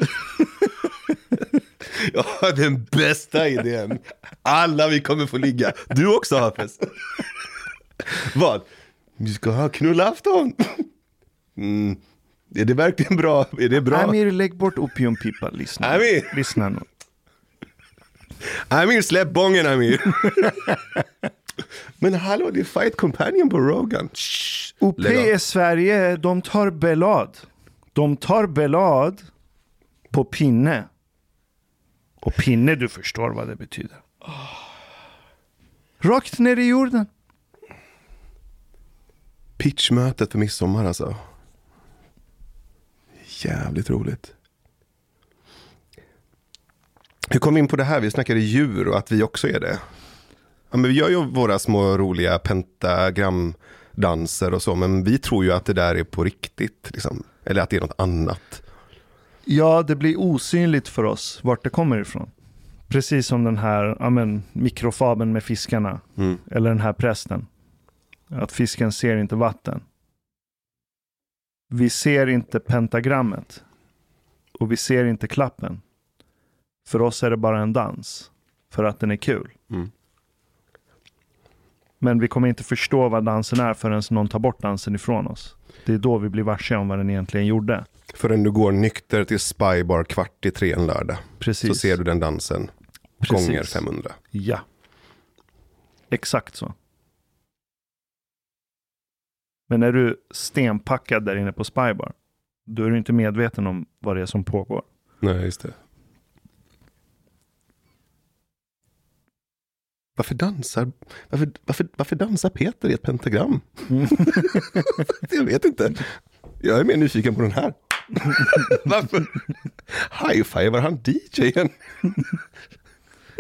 Jag har den bästa idén. Alla vi kommer få ligga. Du också Hafez. Vad? Vi ska ha knullafton. Mm. Är det verkligen bra? Är det bra? Amir, lägg bort opiumpipa. Lyssna. Amir! Lyssna nu. Amir, släpp bången Amir. Men hallå, det är Fight Companion på Rogan. Shh, OP är Sverige, de tar belad. De tar belad på pinne. Och pinne, du förstår vad det betyder. Rakt ner i jorden. Pitchmötet för midsommar alltså. Jävligt roligt. Hur kom vi in på det här? Vi snackade djur och att vi också är det. Ja, men vi gör ju våra små roliga pentagramdanser och så, men vi tror ju att det där är på riktigt. Liksom. Eller att det är något annat. Ja, det blir osynligt för oss vart det kommer ifrån. Precis som den här ja, men, mikrofabeln med fiskarna. Mm. Eller den här prästen. Att fisken ser inte vatten. Vi ser inte pentagrammet. Och vi ser inte klappen. För oss är det bara en dans. För att den är kul. Mm. Men vi kommer inte förstå vad dansen är förrän någon tar bort dansen ifrån oss. Det är då vi blir varse om vad den egentligen gjorde. Förrän du går nykter till Spybar kvart i tre en lördag. Precis. Så ser du den dansen Precis. gånger 500. Ja. Exakt så. Men när du är stenpackad där inne på Spybar, då är du inte medveten om vad det är som pågår. Nej, just det. Varför dansar, varför, varför, varför dansar Peter i ett pentagram? jag vet inte. Jag är mer nyfiken på den här. varför high-fivar han DJen?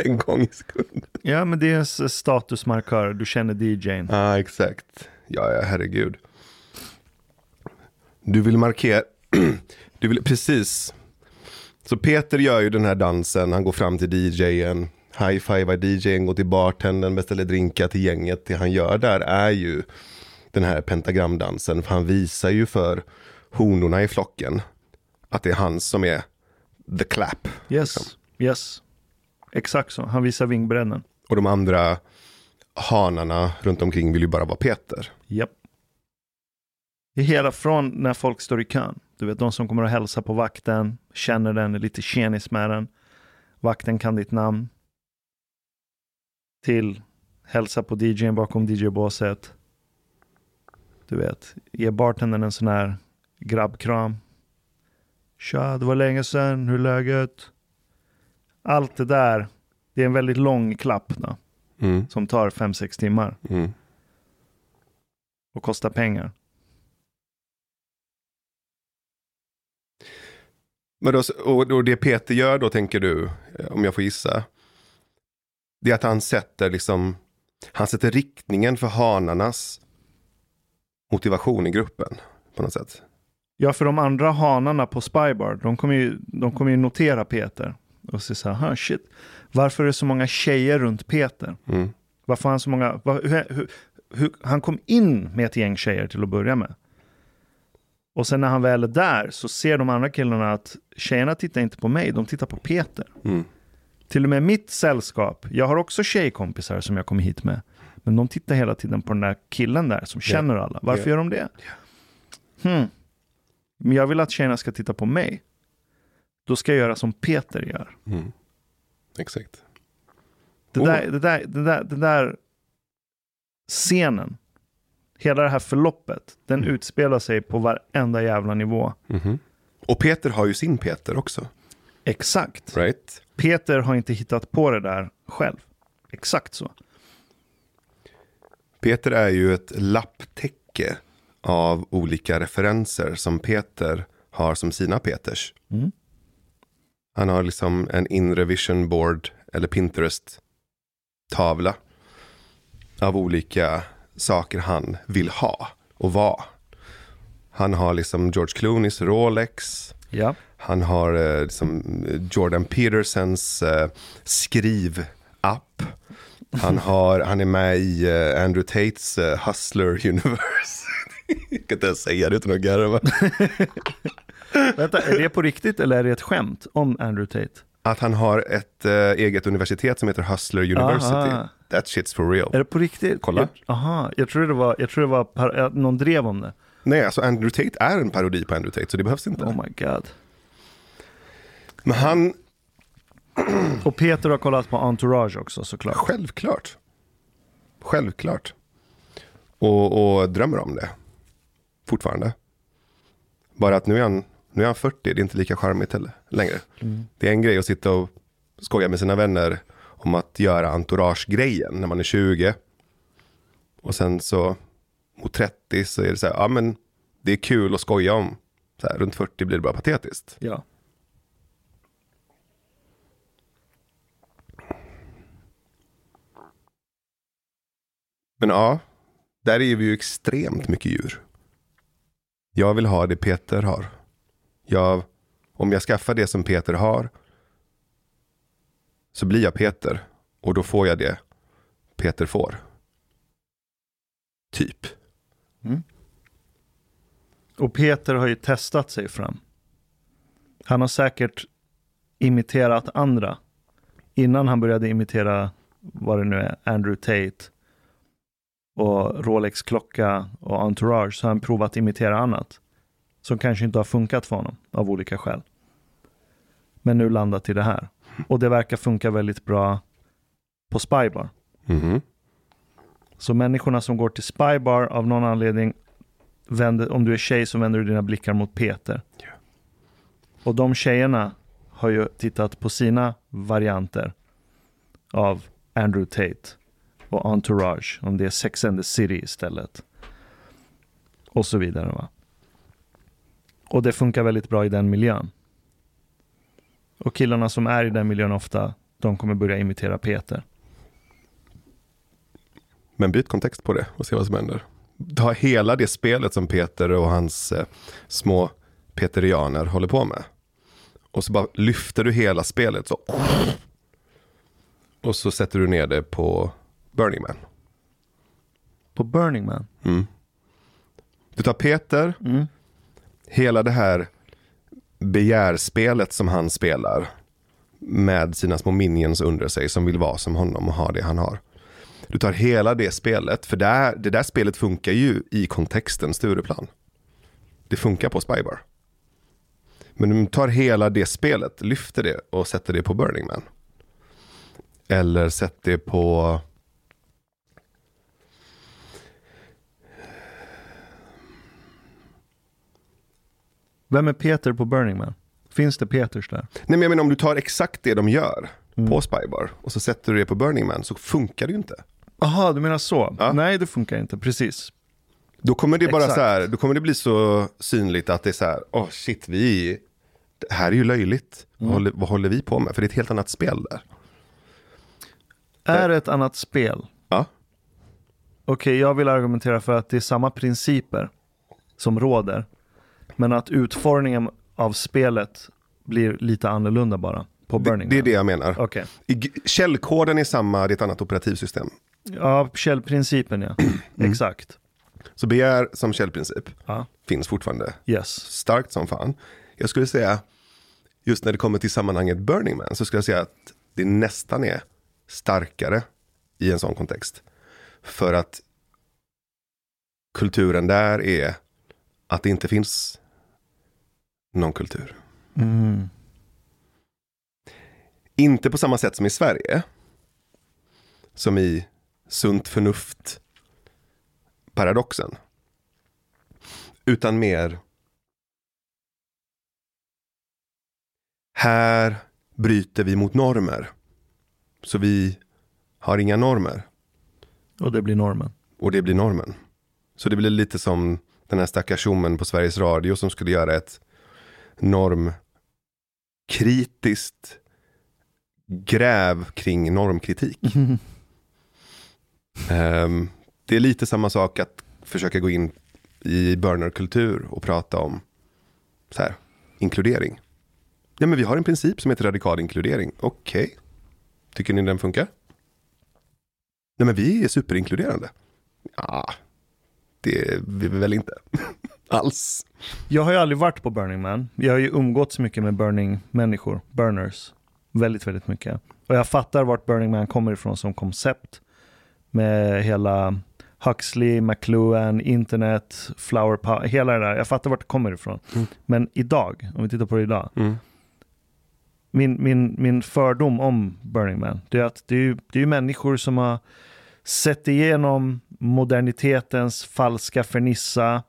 en gång i sekunden. Ja, men det är en statusmarkör. Du känner DJn. Ja, ah, exakt. Ja, ja, herregud. Du vill markera, du vill, precis. Så Peter gör ju den här dansen, han går fram till DJen, high-fivar DJen, går till bartendern, beställer drinkar till gänget. Det han gör där är ju den här pentagramdansen, för han visar ju för honorna i flocken att det är han som är the clap. Yes, yes. Exakt så. Han visar vingbredden. Och de andra hanarna runt omkring vill ju bara vara Peter. Japp. I hela från när folk står i kön. Du vet de som kommer och hälsa på vakten, känner den, är lite tjenis med den. Vakten kan ditt namn. Till hälsa på DJn bakom DJ-båset. Du vet, ge bartendern en sån här grabbkram. Tja, det var länge sedan, hur är läget? Allt det där, det är en väldigt lång klapp då, Mm. som tar 5-6 timmar Mm. och kostar pengar. Men då, och, det Peter gör då, tänker du, eh, om jag får gissa, det är att han sätter liksom, han sätter riktningen för hanarnas motivation i gruppen på något sätt. Ja, för de andra hanarna på Spybar, de kommer ju, de kommer ju notera Peter och se så här, "Huh, shit, varför är det så många tjejer runt Peter? Mm. Varför har han så många, var, hur, hur, hur, han kom in med ett gäng tjejer till att börja med. Och sen när han väl är där så ser de andra killarna att tjejerna tittar inte på mig, de tittar på Peter. Mm. Till och med mitt sällskap, jag har också tjejkompisar som jag kom hit med. Men de tittar hela tiden på den där killen där som känner alla. Varför Ja. gör de det? Hmm. Men jag vill att tjejerna ska titta på mig. Då ska jag göra som Peter gör. Mm. Exakt. Det, Oh. där, det, där, det, där, det där scenen, hela det här förloppet, den Mm. utspelar sig på varenda jävla nivå. Mhm. Och Peter har ju sin Peter också. Exakt. Right? Peter har inte hittat på det där själv. Exakt så. Peter är ju ett lapptäcke av olika referenser som Peter har som sina Peters. Mm. Han har liksom en inre vision board eller Pinterest-tavla av olika saker han vill ha och vara. Han har liksom George Clooneys Rolex. Ja. Han har eh, liksom Jordan Petersons eh, skrivapp. Han, har, han är med i eh, Andrew Tates eh, Hustler Universe. Jag kan inte ens säga det utan att garva. Vänta, är det på riktigt eller är det ett skämt om Andrew Tate? Att han har ett eh, eget universitet som heter Hustler University. Aha. That shit's for real. Är det på riktigt? Kolla. Jag, aha, jag tror det var, jag tror det var par, ja, någon drev om det. Nej, alltså Andrew Tate är en parodi på Andrew Tate så det behövs inte. Oh my god. Men han, Och Peter har kollat på Entourage också såklart. självklart. Självklart. Och, och drömmer om det. Fortfarande. Bara att nu är han, nu är han 40, det är inte lika charmigt heller längre. Mm. Det är en grej att sitta och skoja med sina vänner om att göra entourage-grejen när man är 20. Och sen så mot 30 så är det så här, ja men det är kul att skoja om. Så här, runt 40 blir det bara patetiskt. Ja. Men ja, där är vi ju extremt mycket djur. Jag vill ha det Peter har. Jag, om jag skaffar det som Peter har så blir jag Peter och då får jag det Peter får. Typ. Mm. Och Peter har ju testat sig fram. Han har säkert imiterat andra. Innan han började imitera vad det nu är, Andrew Tate och Rolex klocka och Entourage så har han provat imitera annat. Som kanske inte har funkat för honom av olika skäl. Men nu landat i det här. Och det verkar funka väldigt bra på Spybar. Mhm. Så människorna som går till Spybar av någon anledning, vänder, om du är tjej så vänder du dina blickar mot Peter. Ja. Och de tjejerna har ju tittat på sina varianter av Andrew Tate och Entourage, om det är Sex and the City istället. Och så vidare. Va? Och det funkar väldigt bra i den miljön. Och killarna som är i den miljön ofta, de kommer börja imitera Peter. Men byt kontext på det och se vad som händer. Ta hela det spelet som Peter och hans eh, små peterianer håller på med. Och så bara lyfter du hela spelet så. Och så sätter du ner det på Burning Man. På Burning Man. Mm. Du tar Peter, Mm. hela det här begärspelet som han spelar med sina små minions under sig som vill vara som honom och ha det han har. Du tar hela det spelet, för där, det där spelet funkar ju i kontexten Stureplan. Det funkar på Spybar. Men du tar hela det spelet, lyfter det och sätter det på Burning Man. Eller sätter det på... Vem är Peter på Burning Man? Finns det Peters där? Nej men jag menar om du tar exakt det de gör på Spybar och så sätter du det på Burning Man så funkar det ju inte. Jaha, du menar så? Ja. Nej, det funkar inte. Precis. Då kommer det bara Exakt. så här, då kommer det bli så synligt att det är så här, åh shit, vi, det här är ju löjligt. Vad, håller, vad håller vi på med? För det är ett helt annat spel där. Är det ett annat spel? Ja. Okej, jag vill argumentera för att det är samma principer som råder. Men att utformningen av spelet blir lite annorlunda bara på Det, Burning det är Man. det jag menar. I g- Källkoden är samma, det är ett annat operativsystem. Ja, källprincipen ja. Mm. Exakt. Så begär som källprincip Ja. finns fortfarande Yes. starkt som fan. Jag skulle säga, just när det kommer till sammanhanget Burning Man, så skulle jag säga att det nästan är starkare i en sån kontext. För att kulturen där är att det inte finns någon kultur. Mm. Inte på samma sätt som i Sverige. Som i sunt förnuft paradoxen. Utan mer här bryter vi mot normer. Så vi har inga normer. Och det blir normen. Och det blir normen. Så det blir lite som den här stackars tjommen på Sveriges Radio som skulle göra ett normkritiskt gräv kring normkritik. Ehm, det är lite samma sak att försöka gå in i burnerkultur och prata om så här, inkludering. Ja, men vi har en princip som heter radikal inkludering. Okej. Tycker ni den funkar? Nej, men vi är superinkluderande. Ja, det är vi väl inte alls. Jag har ju aldrig varit på Burning Man. Jag har ju umgåtts mycket med burning-människor, burners. Väldigt, väldigt mycket. Och jag fattar vart Burning Man kommer ifrån som koncept. Med hela Huxley, McLuhan, internet, flower power, hela det där. Jag fattar vart det kommer ifrån. Mm. Men idag, om vi tittar på det idag. Mm. Min, min, min fördom om Burning Man, det är att det är ju det är människor som har sett igenom modernitetens falska fernissa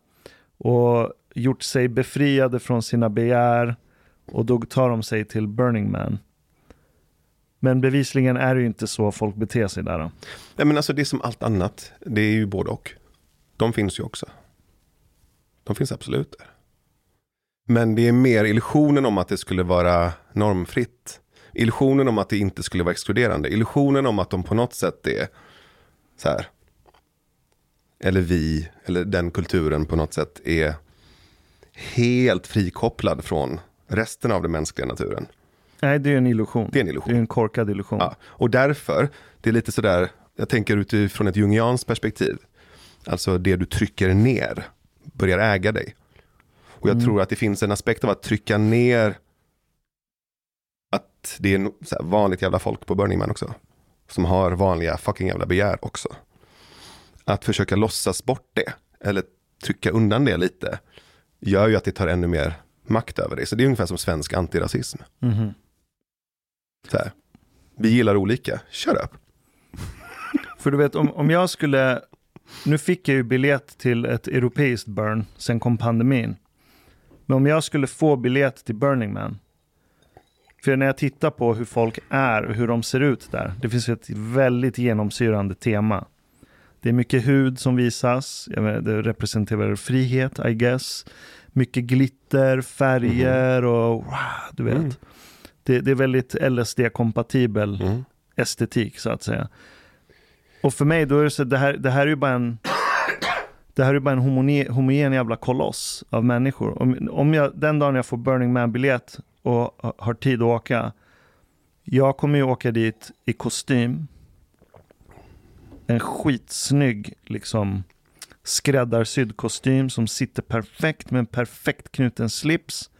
och gjort sig befriade från sina begär och då tar de sig till Burning Man. Men bevisligen är det ju inte så folk beter sig där. Då. Nej, men alltså det är som allt annat. Det är ju både och. De finns ju också. De finns absolut där. Men det är mer illusionen om att det skulle vara normfritt. Illusionen om att det inte skulle vara exkluderande. Illusionen om att de på något sätt är så här. Eller vi, eller den kulturen på något sätt är helt frikopplad från resten av den mänskliga naturen. Nej, det är en illusion. Det är en Det illusion. är en korkad illusion. Ja, och därför, det är lite sådär, jag tänker utifrån ett jungianskt perspektiv. Alltså det du trycker ner börjar äga dig. Och jag Mm. tror att det finns en aspekt av att trycka ner att det är vanligt jävla folk på Burning Man också. Som har vanliga fucking jävla begär också. Att försöka låtsas bort det, eller trycka undan det lite, gör ju att det tar ännu mer makt över dig. Så det är ungefär som svensk antirasism. Mhm. Så här. Vi gillar olika, shut up. För du vet, om, om jag skulle... Nu fick jag ju biljett till ett europeiskt burn, sen kom pandemin. Men om jag skulle få biljett till Burning Man. För när jag tittar på hur folk är och hur de ser ut där. Det finns ett väldigt genomsyrande tema. Det är mycket hud som visas. Jag menar, det representerar frihet, I guess. Mycket glitter, färger och wow, du vet. Mm. Det, det är väldigt LSD-kompatibel Mm. estetik så att säga. Och för mig då är det så, det här, det här är ju bara en det här är bara en homone, homogen jävla koloss av människor. Om, om jag, den dagen jag får Burning Man-biljett och ha- har tid att åka, jag kommer ju åka dit i kostym, en skitsnygg liksom skräddarsydd kostym som sitter perfekt med en perfekt knuten slips.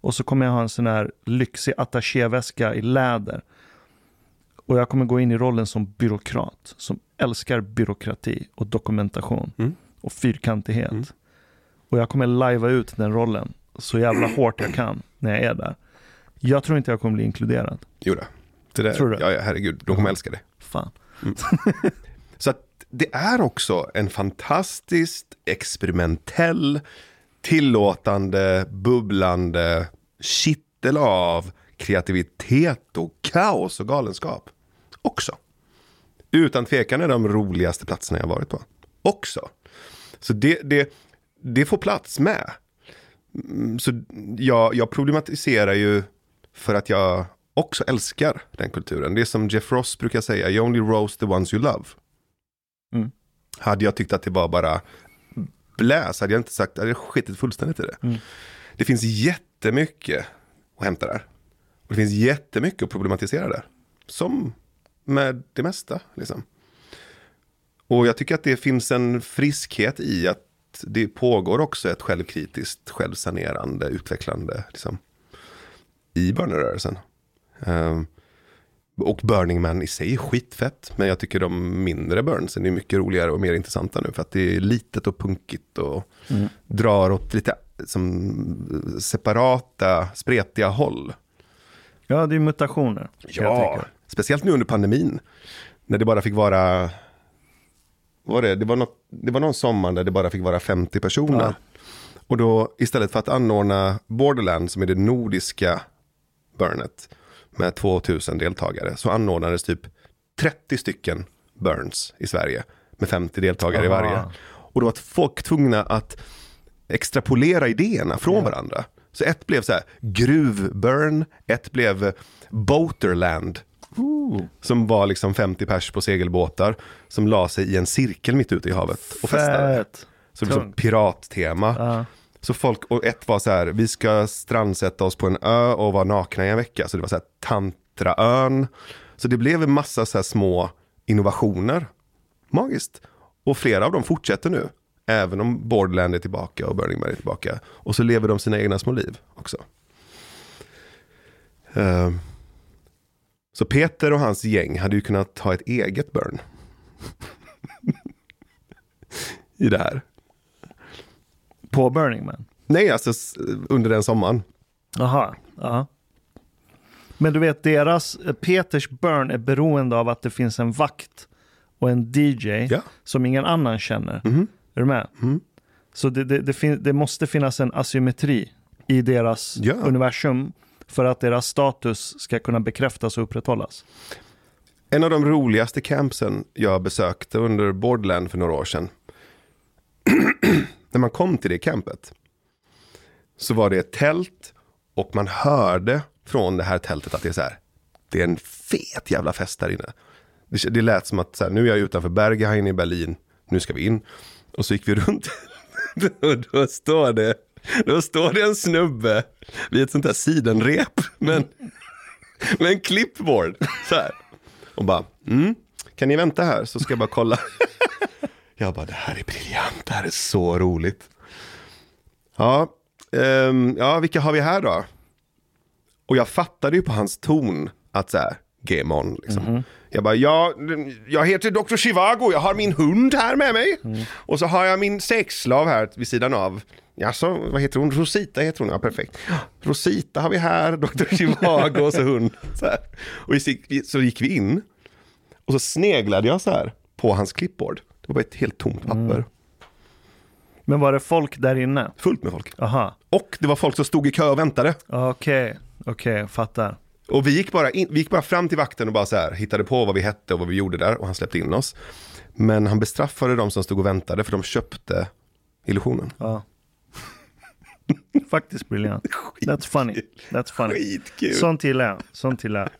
Och så kommer jag ha en sån här lyxig attachéväska i läder. Och jag kommer gå in i rollen som byråkrat som älskar byråkrati och dokumentation Mm. och fyrkantighet. Mm. Och jag kommer lajva ut den rollen så jävla hårt jag kan när jag är där. Jag tror inte jag kommer bli inkluderad. Jo då. Det där, Tror du? Ja, ja, herregud, de kommer älska det. Fan. Så att det är också en fantastiskt experimentell, tillåtande, bubblande kittel av kreativitet och kaos och galenskap. Också. Utan tvekan är de roligaste platserna jag varit på. Också. Så det, det, det får plats med. Mm, så jag, jag problematiserar ju för att jag också älskar den kulturen. Det är som Jeff Ross brukar säga, you only roast the ones you love. Hade jag tyckt att det var bara bläs, hade jag inte sagt, hade jag skitit fullständigt i det. Mm. Det finns jättemycket att hämta där. Och det finns jättemycket att problematisera där. Som med det mesta. Liksom. Och jag tycker att det finns en friskhet i att det pågår också ett självkritiskt, självsanerande, utvecklande liksom, i börnerörelsen. Ehm, och Burning Man i sig är skitfett, men jag tycker de mindre burnsen är mycket roligare och mer intressanta nu för att det är litet och punkigt och Mm. drar åt lite som separata, spretiga håll. Ja, det är mutationer. Ja, speciellt nu under pandemin. När det bara fick vara... Var det? Det, var något, det var någon sommar där det bara fick vara 50 personer. Ja. Och då istället för att anordna Borderland som är det nordiska burnet med 2000 deltagare så anordnades typ 30 stycken burns i Sverige med 50 deltagare i Aha. varje. Och då var folk tvungna att extrapolera idéerna från Ja. varandra. Så ett blev så här gruvburn, ett blev boaterland. Som var liksom 50 pers på segelbåtar som la sig i en cirkel mitt ute i havet och festade. Fett. Så det Tungt. pirattema. Ja. Så folk, och ett var så här, vi ska strandsätta oss på en ö och vara nakna i en vecka. Så det var så här tantraön. Så det blev en massa så här små innovationer. Magiskt. Och flera av dem fortsätter nu. Även om Borderland är tillbaka och Burning Man är tillbaka. Och så lever de sina egna små liv också. Ehm. Så Peter och hans gäng hade ju kunnat ha ett eget burn. I det här. På Burning Man. Nej, alltså under den sommaren. Jaha, ja. Men du vet, deras, eh, Peters burn är beroende av att det finns en vakt och en DJ Ja. som ingen annan känner. Mhm. Är du med? Mm. Så det, det, det, fin- det måste finnas en asymmetri i deras Ja. universum för att deras status ska kunna bekräftas och upprätthållas. En av de roligaste campsen jag besökte under Borderland för några år sedan. När man kom till det campet. Så var det ett tält och man hörde från det här tältet att det är så här. Det är en fet jävla fest där inne. Det, det lät som att så här, nu är jag utanför Berghain i Berlin. Nu ska vi in. Och så gick vi runt. och då står det, då står det en snubbe vid ett sånt här sidenrep. Men med en clipboard. Så här. Och bara, mm, kan ni vänta här så ska jag bara kolla. jag bara, det här är briljant, det här är så roligt. Ja, ehm, ja vilka har vi här då? Och jag fattade ju på hans ton att så här, game on liksom. Jag bara, ja, jag heter Dr. Chivago, jag har min hund här med mig. Och så har jag min sexslav här vid sidan av. Ja, så vad heter hon? Rosita heter hon, ja perfekt. Rosita har vi här, Dr. Chivago och så hund. Så, här. och så gick vi in. Och så sneglade jag så här på hans clipboard. Det var ett helt tomt papper. Men var det folk där inne? Fullt med folk. Aha, Och det var folk som stod i kö och väntade. okej, okej, fattar. Och vi gick, bara in, vi gick bara fram till vakten och bara så här, hittade på vad vi hette och vad vi gjorde där och han släppte in oss. Men han bestraffade de som stod och väntade för de köpte illusionen. Ja. Faktiskt briljant. That's funny. That's funny. Skitkul. Sånt gillar jag. Sånt gillar jag.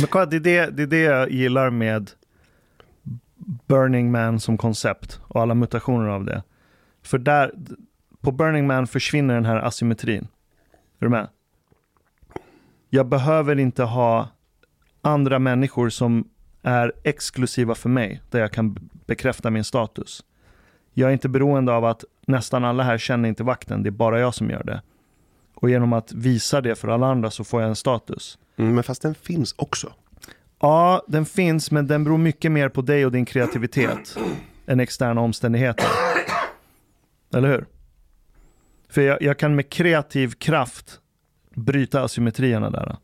Men kolla, det är det, det är det jag gillar med Burning Man som koncept och alla mutationer av det. För där, på Burning Man försvinner den här asymmetrin. Är du med? Jag behöver inte ha andra människor som är exklusiva för mig, där jag kan bekräfta min status. Jag är inte beroende av att nästan alla här känner inte vakten, det är bara jag som gör det. Och genom att visa det för alla andra så får jag en status. Mm, men fast den finns också. Ja, den finns, men den beror mycket mer på dig och din kreativitet än externa omständigheter. Eller hur? För jag, jag kan med kreativ kraft bryta asymmetrierna där.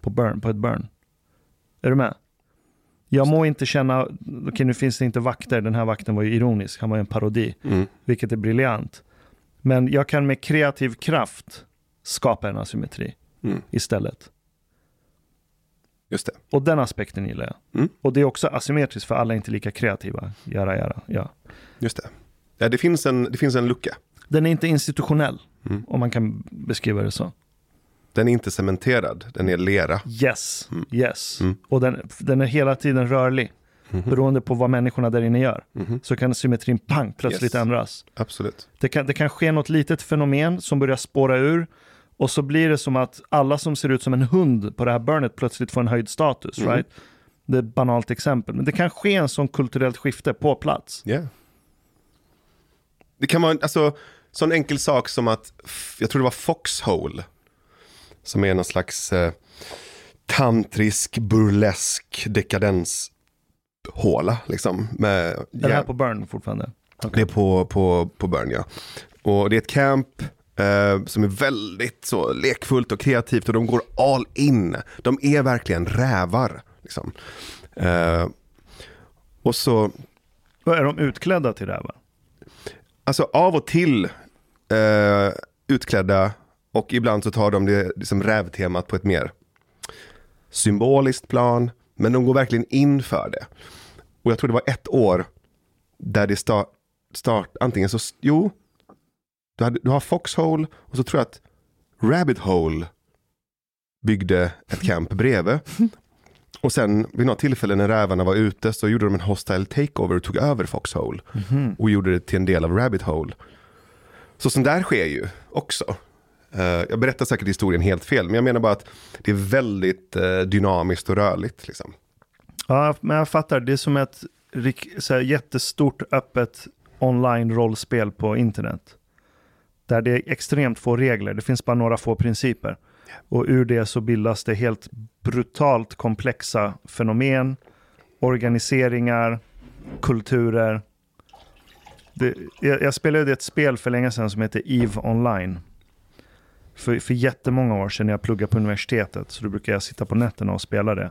På, burn, på ett burn. Är du med? Jag må inte känna, okej okay, nu finns det inte vakter, den här vakten var ju ironisk, han var ju en parodi, Mm. vilket är briljant. Men jag kan med kreativ kraft skapa en asymmetri Mm. istället. Just det. Och den aspekten gillar jag. Mm. Och det är också asymmetriskt för alla är inte lika kreativa. Jara, jara. Ja. Just det. Ja, det, finns en, det finns en lucka. Den är inte institutionell, Mm. om man kan beskriva det så. Den är inte cementerad, den är lera. Yes, Mm. yes. Mm. Och den, den är hela tiden rörlig. Mhm. Beroende på vad människorna där inne gör. Mhm. Så kan symmetrin pang plötsligt Yes. ändras. Absolut. Det kan, det kan ske något litet fenomen som börjar spåra ur. Och så blir det som att alla som ser ut som en hund på det här burnet plötsligt får en höjd status. Mm. Right? Det är ett banalt exempel. Men det kan ske en sån kulturellt skifte på plats. Yeah. Det kan vara, alltså, sån enkel sak som att, jag tror det var Foxhole, som är någon slags eh, tantrisk, burlesk dekadenshåla, liksom. Med, Är det här på burn fortfarande? Det är på, på, på Burn, ja. Och det är ett camp eh, som är väldigt så lekfullt och kreativt och de går all in. De är verkligen rävar. Liksom. Eh, och så, Vad Är de utklädda till? Va? alltså av och till eh, utklädda och ibland så tar de det liksom rävtemat på ett mer symboliskt plan. Men de går verkligen in för det. Och jag tror det var ett år där det start, start antingen så, jo, du, hade, du har Foxhole och så tror jag att Rabbit Hole byggde ett camp bredvid. Och sen vid något tillfälle när rävarna var ute så gjorde de en hostile takeover och tog över Foxhole. Och gjorde det till en del av Rabbit Hole. Så sånt där sker ju också. Eh, jag berättar säkert historien helt fel, men jag menar bara att det är väldigt eh, dynamiskt och rörligt. Liksom. Ja, men jag fattar. Det är som ett så här, jättestort öppet online-rollspel på internet. Där det är extremt få regler. Det finns bara några få principer. Och ur det så bildas det helt brutalt komplexa fenomen, organiseringar, kulturer. Det, jag, jag spelade ett spel för länge sedan som heter EVE Online. För, för jättemånga år sedan när jag pluggade på universitetet. Så då brukar jag sitta på nätterna och spela det.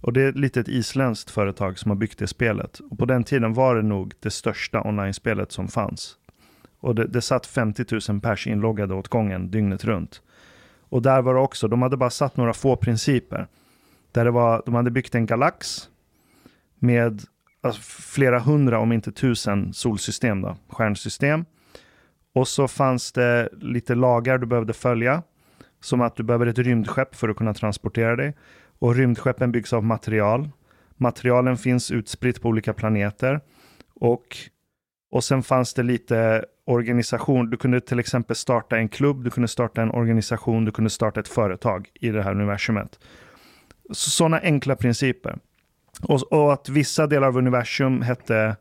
Och det är lite ett isländskt företag som har byggt det spelet. Och på den tiden var det nog det största online-spelet som fanns. Och det, det satt 50 000 pers inloggade åt gången dygnet runt. Och där var det också, de hade bara satt några få principer. Där det var, de hade byggt en galax med alltså, flera hundra, om inte tusen solsystem, då, stjärnsystem. Och så fanns det lite lagar du behövde följa. Som att du behöver ett rymdskepp för att kunna transportera dig. Och rymdskeppen byggs av material. Materialen finns utspritt på olika planeter. Och, och sen fanns det lite organisation. Du kunde till exempel starta en klubb, du kunde starta en organisation, du kunde starta ett företag i det här universumet. Sådana enkla principer. Och, och att vissa delar av universum hette,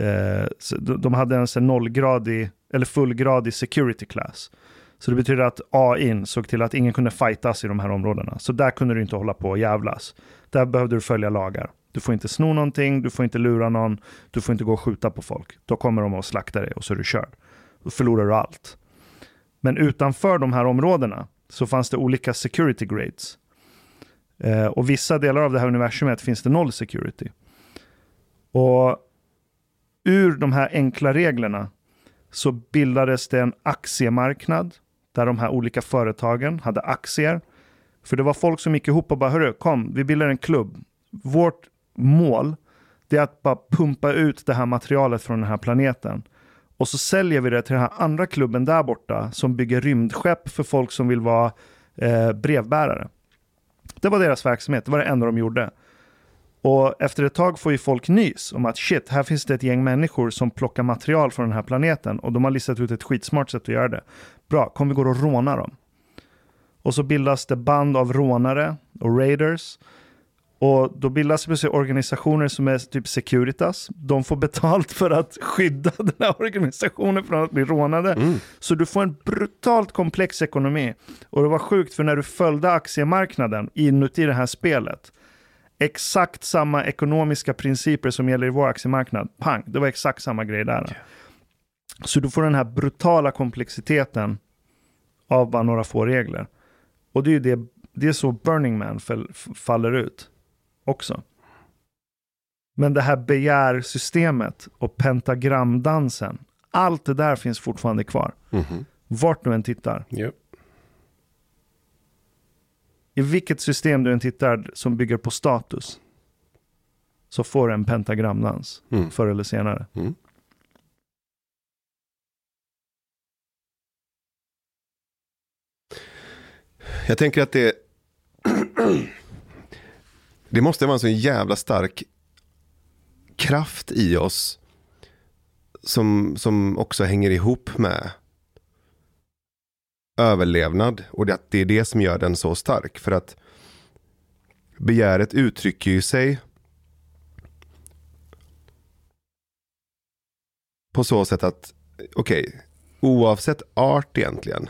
eh, de hade en sån nollgradig eller fullgradig security class. Så det betyder att AI såg till att ingen kunde fightas i de här områdena. Så där kunde du inte hålla på och jävlas. Där behövde du följa lagar. Du får inte sno någonting, du får inte lura någon, du får inte gå och skjuta på folk. Då kommer de och slakta dig och så är du körd. Då förlorar du allt. Men utanför de här områdena så fanns det olika security grades. Eh, och vissa delar av det här universumet finns det noll security. Och ur de här enkla reglerna så bildades det en aktiemarknad där de här olika företagen hade aktier. För det var folk som gick ihop och bara, hörru, kom, vi bildar en klubb. Vårt mål, det är att bara pumpa ut det här materialet från den här planeten. Och så säljer vi det till den här andra klubben där borta som bygger rymdskepp för folk som vill vara eh, brevbärare. Det var deras verksamhet, det var det enda de gjorde. Och efter ett tag får ju folk nys om att shit, här finns det ett gäng människor som plockar material från den här planeten och de har listat ut ett skitsmart sätt att göra det. Bra, kom vi går och råna dem. Och så bildas det band av rånare och raiders. Och då bildas det organisationer som är typ Securitas. De får betalt för att skydda den här organisationen från att bli rånade. Mm. Så du får en brutalt komplex ekonomi. Och det var sjukt för när du följde aktiemarknaden inuti det här spelet. Exakt samma ekonomiska principer som gäller i vår aktiemarknad. Pang, det var exakt samma grej där. Så du får den här brutala komplexiteten av bara några få regler. Och det är ju det, det är så Burning Man fall, faller ut också. Men det här begärsystemet och pentagramdansen, allt det där finns fortfarande kvar. Mhm. Vart du än tittar. Ja. I vilket system du än tittar som bygger på status så får du en pentagramdans Mm. förr eller senare. Mm. Jag tänker att det Det måste vara en så jävla stark kraft i oss som, som också hänger ihop med överlevnad och det, att det är det som gör den så stark. För att begäret uttrycker ju sig på så sätt att, okej, oavsett art egentligen.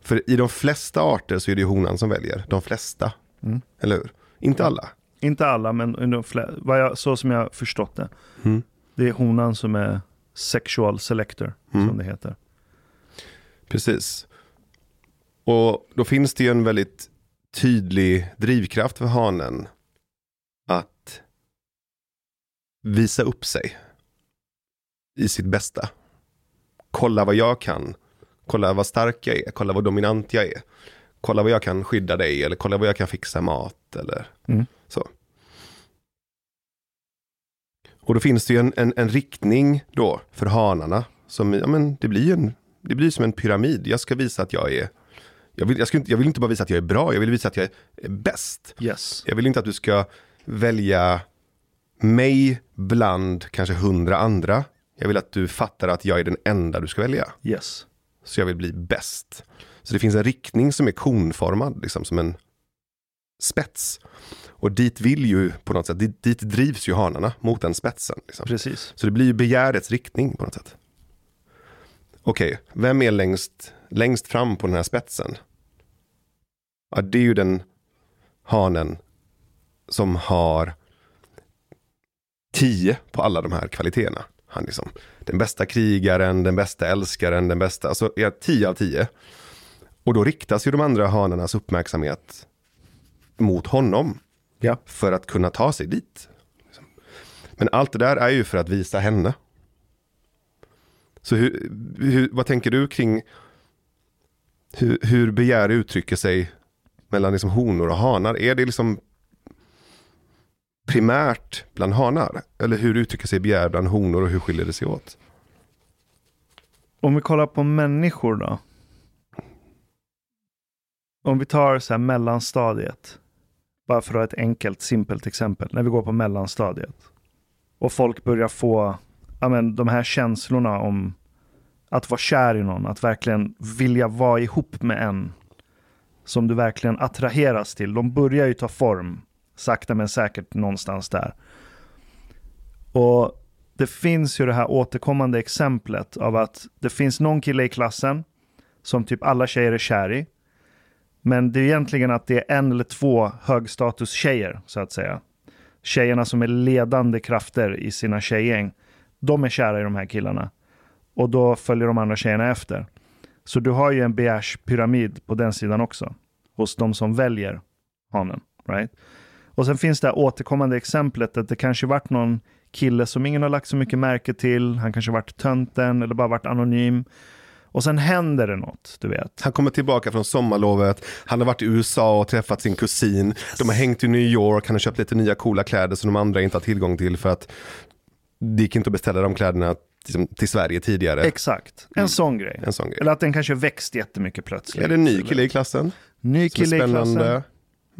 För i de flesta arter så är det ju honan som väljer. De flesta. Mm. Eller hur? Inte alla. Inte alla, men vad jag, så som jag förstått det. Mm. Det är honan som är sexual selector, Mm. som det heter. Precis. Och då finns det ju en väldigt tydlig drivkraft för hanen att visa upp sig i sitt bästa. Kolla vad jag kan. Kolla vad stark jag är. Kolla vad dominant jag är. Kolla vad jag kan skydda dig eller kolla vad jag kan fixa mat eller Mm. så. Och då finns det ju en, en, en riktning då för hanarna. Som, ja, men det, blir en, det blir som en pyramid. Jag ska visa att jag är jag vill, jag, ska inte, jag vill inte bara visa att jag är bra, jag vill visa att jag är bäst. Yes. Jag vill inte att du ska välja mig bland kanske hundra andra. Jag vill att du fattar att jag är den enda du ska välja. Yes. Så jag vill bli bäst. Så det finns en riktning som är konformad, liksom som en spets. Och dit vill ju på något sätt, dit, dit drivs ju hanarna mot den spetsen. Liksom. Precis. Så det blir ju begärets riktning på något sätt. Okej, vem är längst, längst fram på den här spetsen? Ja, det är ju den hanen som har tio på alla de här kvaliteterna. Han liksom, den bästa krigaren, den bästa älskaren, den bästa, alltså är tio av tio. Och då riktas ju de andra hanarnas uppmärksamhet mot honom Ja. för att kunna ta sig dit. Men allt det där är ju för att visa henne. Så hur, hur, vad tänker du kring hur, hur begär uttrycker sig mellan liksom honor och hanar? Är det liksom primärt bland hanar? Eller hur uttrycker sig begär bland honor och hur skiljer det sig åt? Om vi kollar på människor då. Om vi tar så här mellanstadiet. Bara för att ha ett enkelt, simpelt exempel. När vi går på mellanstadiet. Och folk börjar få ja, men, de här känslorna om att vara kär i någon. Att verkligen vilja vara ihop med en. Som du verkligen attraheras till. De börjar ju ta form. Sakta men säkert någonstans där. Och det finns ju det här återkommande exemplet av att det finns någon kille i klassen som typ alla tjejer är kär i. Men det är egentligen att det är en eller två högstatus-tjejer, så att säga. Tjejerna som är ledande krafter i sina tjejgäng. De är kära i de här killarna. Och då följer de andra tjejerna efter. Så du har ju en begärspyramid på den sidan också. Hos de som väljer hanen. Right? Och sen finns det här återkommande exemplet att det kanske varit någon kille som ingen har lagt så mycket märke till. Han kanske varit tönten eller bara varit anonym. Och sen händer det något, du vet. Han kommer tillbaka från sommarlovet, han har varit i USA och träffat sin kusin, de har hängt i New York, han har köpt lite nya coola kläder som de andra inte har tillgång till för att det gick inte att beställa de kläderna liksom, till Sverige tidigare. Exakt, en sån grej. En sån grej. Eller att den kanske växt jättemycket plötsligt. Är det en ny kille i klassen? Ny kille i klassen.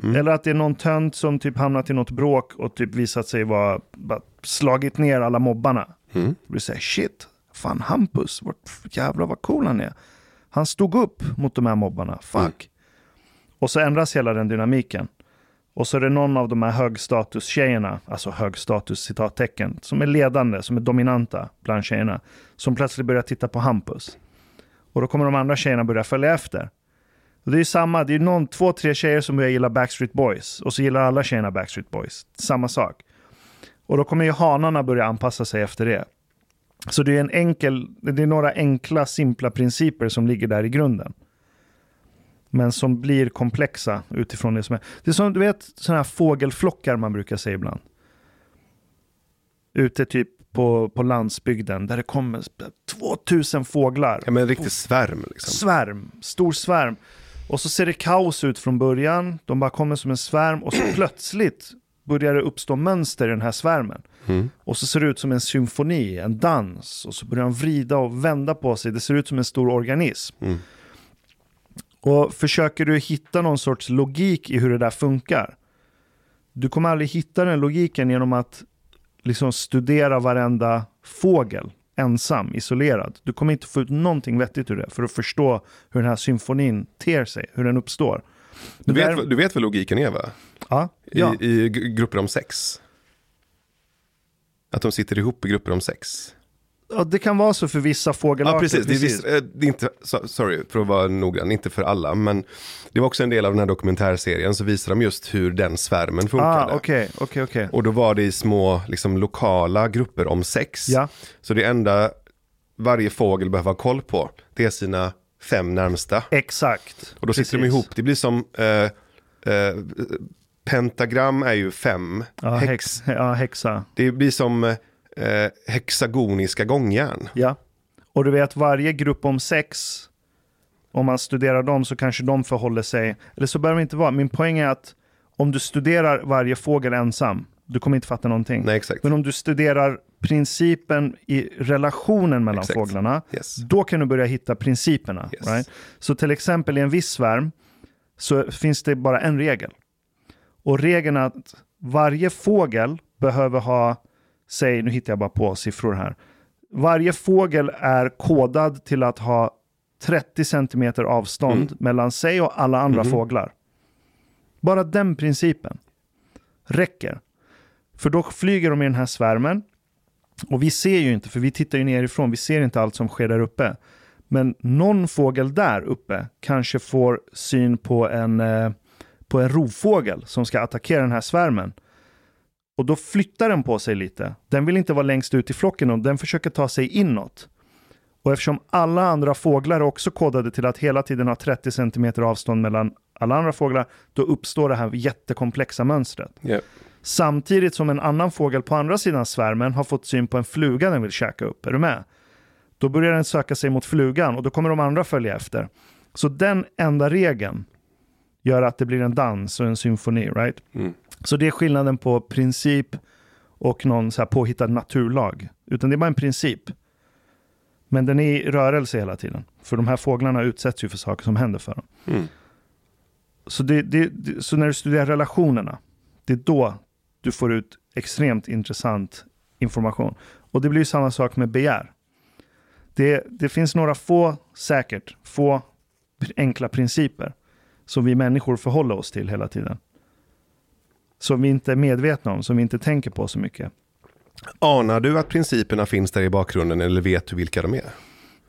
Mm. Eller att det är någon tönt som typ hamnat i något bråk och typ visat sig vara slagit ner alla mobbarna. Mm. Du säger shit, fan Hampus, vart, jävlar vad cool han är. Han stod upp mot de här mobbarna, fuck. Mm. Och så ändras hela den dynamiken. Och så är det någon av de här högstatus-tjejerna, alltså högstatus citattecken, som är ledande, som är dominanta bland tjejerna, som plötsligt börjar titta på Hampus. Och då kommer de andra tjejerna börja följa efter. Och det är ju samma, det är någon, två, tre tjejer som börjar gilla Backstreet Boys. Och så gillar alla tjejerna Backstreet Boys. Samma sak. Och då kommer ju hanarna börja anpassa sig efter det. Så det är, en enkel, det är några enkla, simpla principer som ligger där i grunden. Men som blir komplexa utifrån det som är. Det är som du vet sådana här fågelflockar man brukar säga ibland. Ute typ på, på landsbygden där det kommer 2000 fåglar. Ja, men en riktig svärm. Liksom. Svärm, stor svärm. Och så ser det kaos ut från början. De bara kommer som en svärm och så plötsligt börjar det uppstå mönster i den här svärmen. Mm. Och så ser det ut som en symfoni, en dans. Och så börjar de vrida och vända på sig. Det ser ut som en stor organism. Mm. Och försöker du hitta någon sorts logik i hur det där funkar. Du kommer aldrig hitta den logiken genom att liksom studera varenda fågel ensam, isolerad. Du kommer inte få ut någonting vettigt ur det för att förstå hur den här symfonin ter sig, hur den uppstår. Du, vet, där- du vet vad logiken är va? ja, I, ja. I grupper om sex. Att de sitter ihop i grupper om sex. ja, det kan vara så för vissa fågelarter. Ja, precis. Det är, eh, det är inte, so- sorry, för att vara noggrann, inte för alla, men det var också en del av den här dokumentärserien, så visar de just hur den svärmen funkade. Ah, okej, okej, okej. Och då var det i små liksom, lokala grupper om sex. Ja, Så det enda varje fågel behöver ha koll på, det är sina fem närmsta. exakt. Och då sitter de Precis. ihop, det blir som eh, eh, pentagram är ju fem, Ja, hex. hex, ja, hexa. Det blir som eh, hexagoniska gångjärn. Ja. Och du vet varje grupp om sex, om man studerar dem så kanske de förhåller sig, eller så behöver det inte vara. Min poäng är att om du studerar varje fågel ensam, du kommer inte fatta någonting. Nej, exakt. Men om du studerar principen i relationen mellan Exakt. fåglarna, Yes. då kan du börja hitta principerna. Yes. Right? Så till exempel i en viss svärm så finns det bara en regel. Och regeln är att varje fågel behöver ha, säg, nu hittar jag bara på siffror här. Varje fågel är kodad till att ha 30 centimeter avstånd Mm. mellan sig och alla andra Mhm. fåglar. Bara den principen räcker. För då flyger de i den här svärmen. Och vi ser ju inte, för vi tittar ju nerifrån, vi ser inte allt som sker där uppe. Men någon fågel där uppe kanske får syn på en, eh, på en rovfågel som ska attackera den här svärmen. Och då flyttar den på sig lite. Den vill inte vara längst ut i flocken och den försöker ta sig inåt. Och eftersom alla andra fåglar är också kodade till att hela tiden ha 30 cm avstånd mellan alla andra fåglar, då uppstår det här jättekomplexa mönstret. Ja. Samtidigt som en annan fågel på andra sidan svärmen har fått syn på en fluga den vill käka upp. Är du med? Då börjar den söka sig mot flugan och då kommer de andra följa efter. Så den enda regeln gör att det blir en dans och en symfoni, right? Mm. Så det är skillnaden på princip och någon så här påhittad naturlag. Utan det är bara en princip. Men den är i rörelse hela tiden. För de här fåglarna utsätts ju för saker som händer för dem. Mm. Så, det, det, så när du studerar relationerna, det är då du får ut extremt intressant information. Och det blir ju samma sak med begär. Det, det finns några få, säkert, få enkla principer som vi människor förhåller oss till hela tiden. Som vi inte är medvetna om, som vi inte tänker på så mycket. Anar du att principerna finns där i bakgrunden eller vet du vilka de är?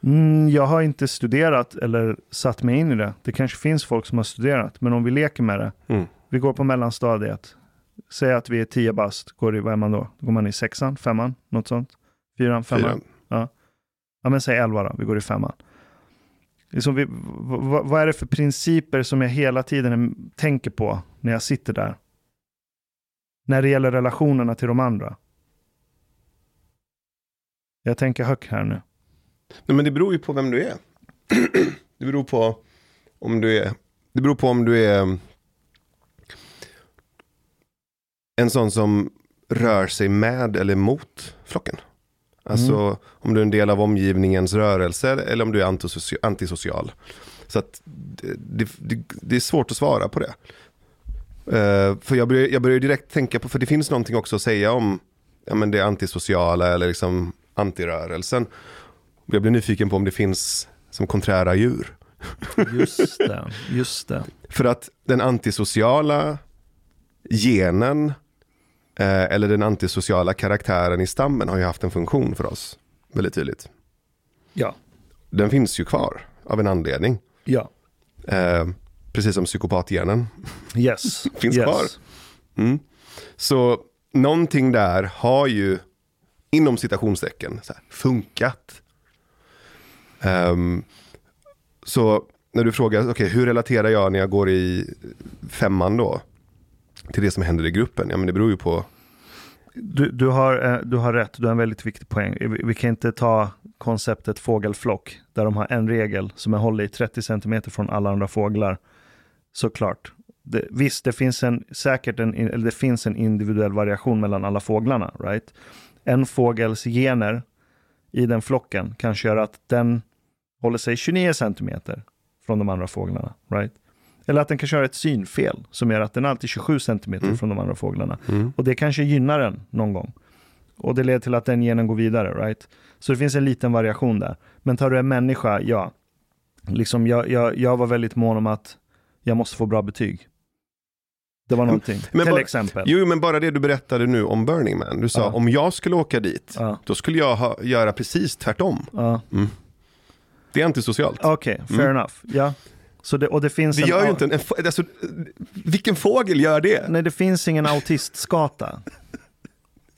Mm, jag har inte studerat eller satt mig in i det. Det kanske finns folk som har studerat, men om vi leker med det. Mm. Vi går på mellanstadiet. Säg att vi är 10 bast. Går i, vad är man då? Går man i sexan, femman, något sånt? Fyran, femman? Fyra. Ja, men säg 11 då. Vi går i femman. Liksom vi, v- v- vad är det för principer som jag hela tiden tänker på när jag sitter där? När det gäller relationerna till de andra. Jag tänker högt här nu. Nej, men det beror ju på vem du är. det beror på om du är, det beror på om du är en sån som rör sig med eller mot flocken. Alltså Mm. om du är en del av omgivningens rörelse eller om du är antisoci- antisocial. Så att det, det, det, är svårt att svara på det. Eh, för jag börjar, jag börjar direkt tänka på, för det finns någonting också att säga om ja, men det antisociala eller liksom antirörelsen. Jag blir nyfiken på om det finns som konträra djur. Just det, just det. För att den antisociala genen eller den antisociala karaktären i stammen har ju haft en funktion för oss. Väldigt tydligt. Ja, Den finns ju kvar av en anledning. ja. Eh, precis som psykopathjärnan. Yes. Finns yes. kvar. Mm. Så någonting där har ju, inom citationstecken, här, funkat. Ehm, så när du frågar, okej, hur relaterar jag när jag går i femman då? Till det som händer i gruppen? Ja, men det beror ju på Du, du, har, eh, du har rätt, du har en väldigt viktig poäng. Vi, kan inte ta konceptet fågelflock, där de har en regel som är håller i 30 cm från alla andra fåglar. Såklart. Det, visst, det finns, en, säkert en, eller det finns en individuell variation mellan alla fåglarna. Right? En fågels gener i den flocken kanske gör att den håller sig 29 cm från de andra fåglarna. Right? Eller att den kanske har ett synfel som gör att den alltid är 27 cm Mm. från de andra fåglarna. Mm. Och det kanske gynnar den någon gång. Och det leder till att den genen går vidare, right? Så det finns en liten variation där. Men tar du en människa, ja. Liksom jag, jag, jag var väldigt mån om att jag måste få bra betyg. Det var någonting. Men till bara- exempel. Jo, men bara det du berättade nu om Burning Man. Du sa, Ja. om jag skulle åka dit, Ja, då skulle jag ha, göra precis tvärtom. ja. Det är antisocialt. Okej, fair Mm. enough. Ja. Det, och det finns Det en, gör ju inte en, en alltså, vilken fågel gör det? Nej, det finns ingen autistskata.